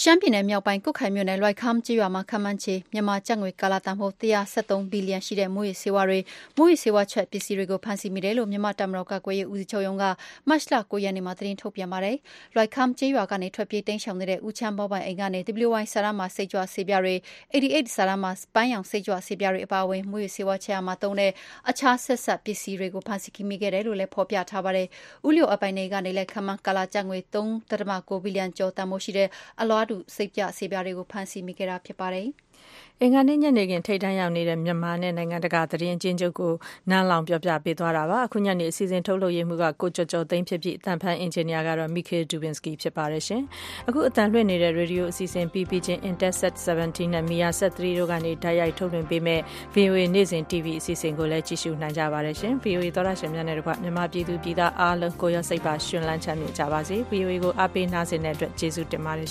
B: ရှမ်းပြည်နယ်မြောက်ပိုင်းကွတ်ခိုင်မြို့နယ်လွိုင်ခမ်ကျေးရွာမှာခန့်မှန်းခြေမြန်မာကျပ်ငွေကာလတန်ဖိုး173ဘီလီယံရှိတဲ့မူးယစ်ဆေးဝါးတွေမူးယစ်ဆေးဝါးချက်ပစ္စည်းတွေကိုဖမ်းဆီးမိတယ်လို့မြန်မာတပ်မတော်ကာကွယ်ရေးဦးစီးချုပ်ရုံးကမတ်လ9ရက်နေ့မှာသတင်းထုတ်ပြန်ပါတယ်။လွိုင်ခမ်ကျေးရွာကနေထွက်ပြေးတိမ်းရှောင်နေတဲ့ဦးချမ်းဘောပိုင်အိမ်ကနေ WY ဆာရမှာစိတ်ကြွဆေးပြားတွေ88ဆာရမှာပန်းရောင်စိတ်ကြွဆေးပြားတွေအပါအဝင်မူးယစ်ဆေးဝါးချက်အမှာတုံးတဲ့အခြားဆက်ဆက်ပစ္စည်းတွေကိုဖမ်းဆီးမိခဲ့တယ်လို့လည်းဖော်ပြထားပါတယ်။ဦးလျော်အပိုင်တွေကနေလည်းခမန်းကာလာကျပ်ငွေ3.9ဘီလီယံကျော်တန်ဖိုးရှိတဲ့အလွားတူစိတ်ပြဆေးပြားတွေကိုဖမ်းဆီးမိခဲ့တာဖြစ်ပါတယ်။
A: အင်္ဂါနေ့ညနေခင်းထိပ်တန်းရောက်နေတဲ့ မြန်မာနဲ့ နိုင်ငံတကာ သတင်းအကျဉ်းချုပ်ကို နန်းလောင်ပြောပြပေးသွားတာပါ။အခုညနေ အစီအစဉ်ထုတ်လုပ်ရေးမှူးက ကိုကျော်ကျော်သိန်းဖြစ်ပြီး အသံဖန်အင်ဂျင်နီယာကတော့ Mikhail Dubinsky ဖြစ်ပါတယ်ရှင်။အခု အသံလွှင့်နေတဲ့ ရေဒီယိုအစီအစဉ်ပြီးပြီးချင်း Interset 17 နဲ့ Mia Set 3တို့ကနေဓာတ်ရိုက် ထုတ်လွှင့်ပေးမဲ့ VOA နေ့စဉ် TV အစီအစဉ်ကိုလည်း ကြည့်ရှုနိုင်ကြပါတယ်ရှင်။ VOA သောရရှင်များနဲ့တကွ မြန်မာပြည်သူပြည်သားအားလုံး ကိုရစိတ်ပါရှင်လန်းချမ်းမြေ့ကြပါစေ။ VOA ကို အားပေးနားဆင်တဲ့အတွက် ကျေးဇူးတင်ပါတယ်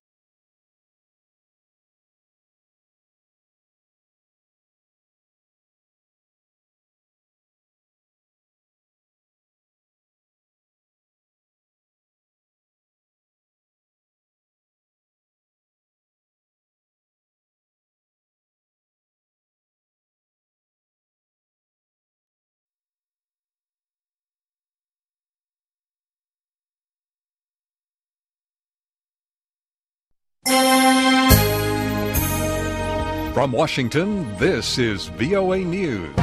Q: From Washington, this is VOA News.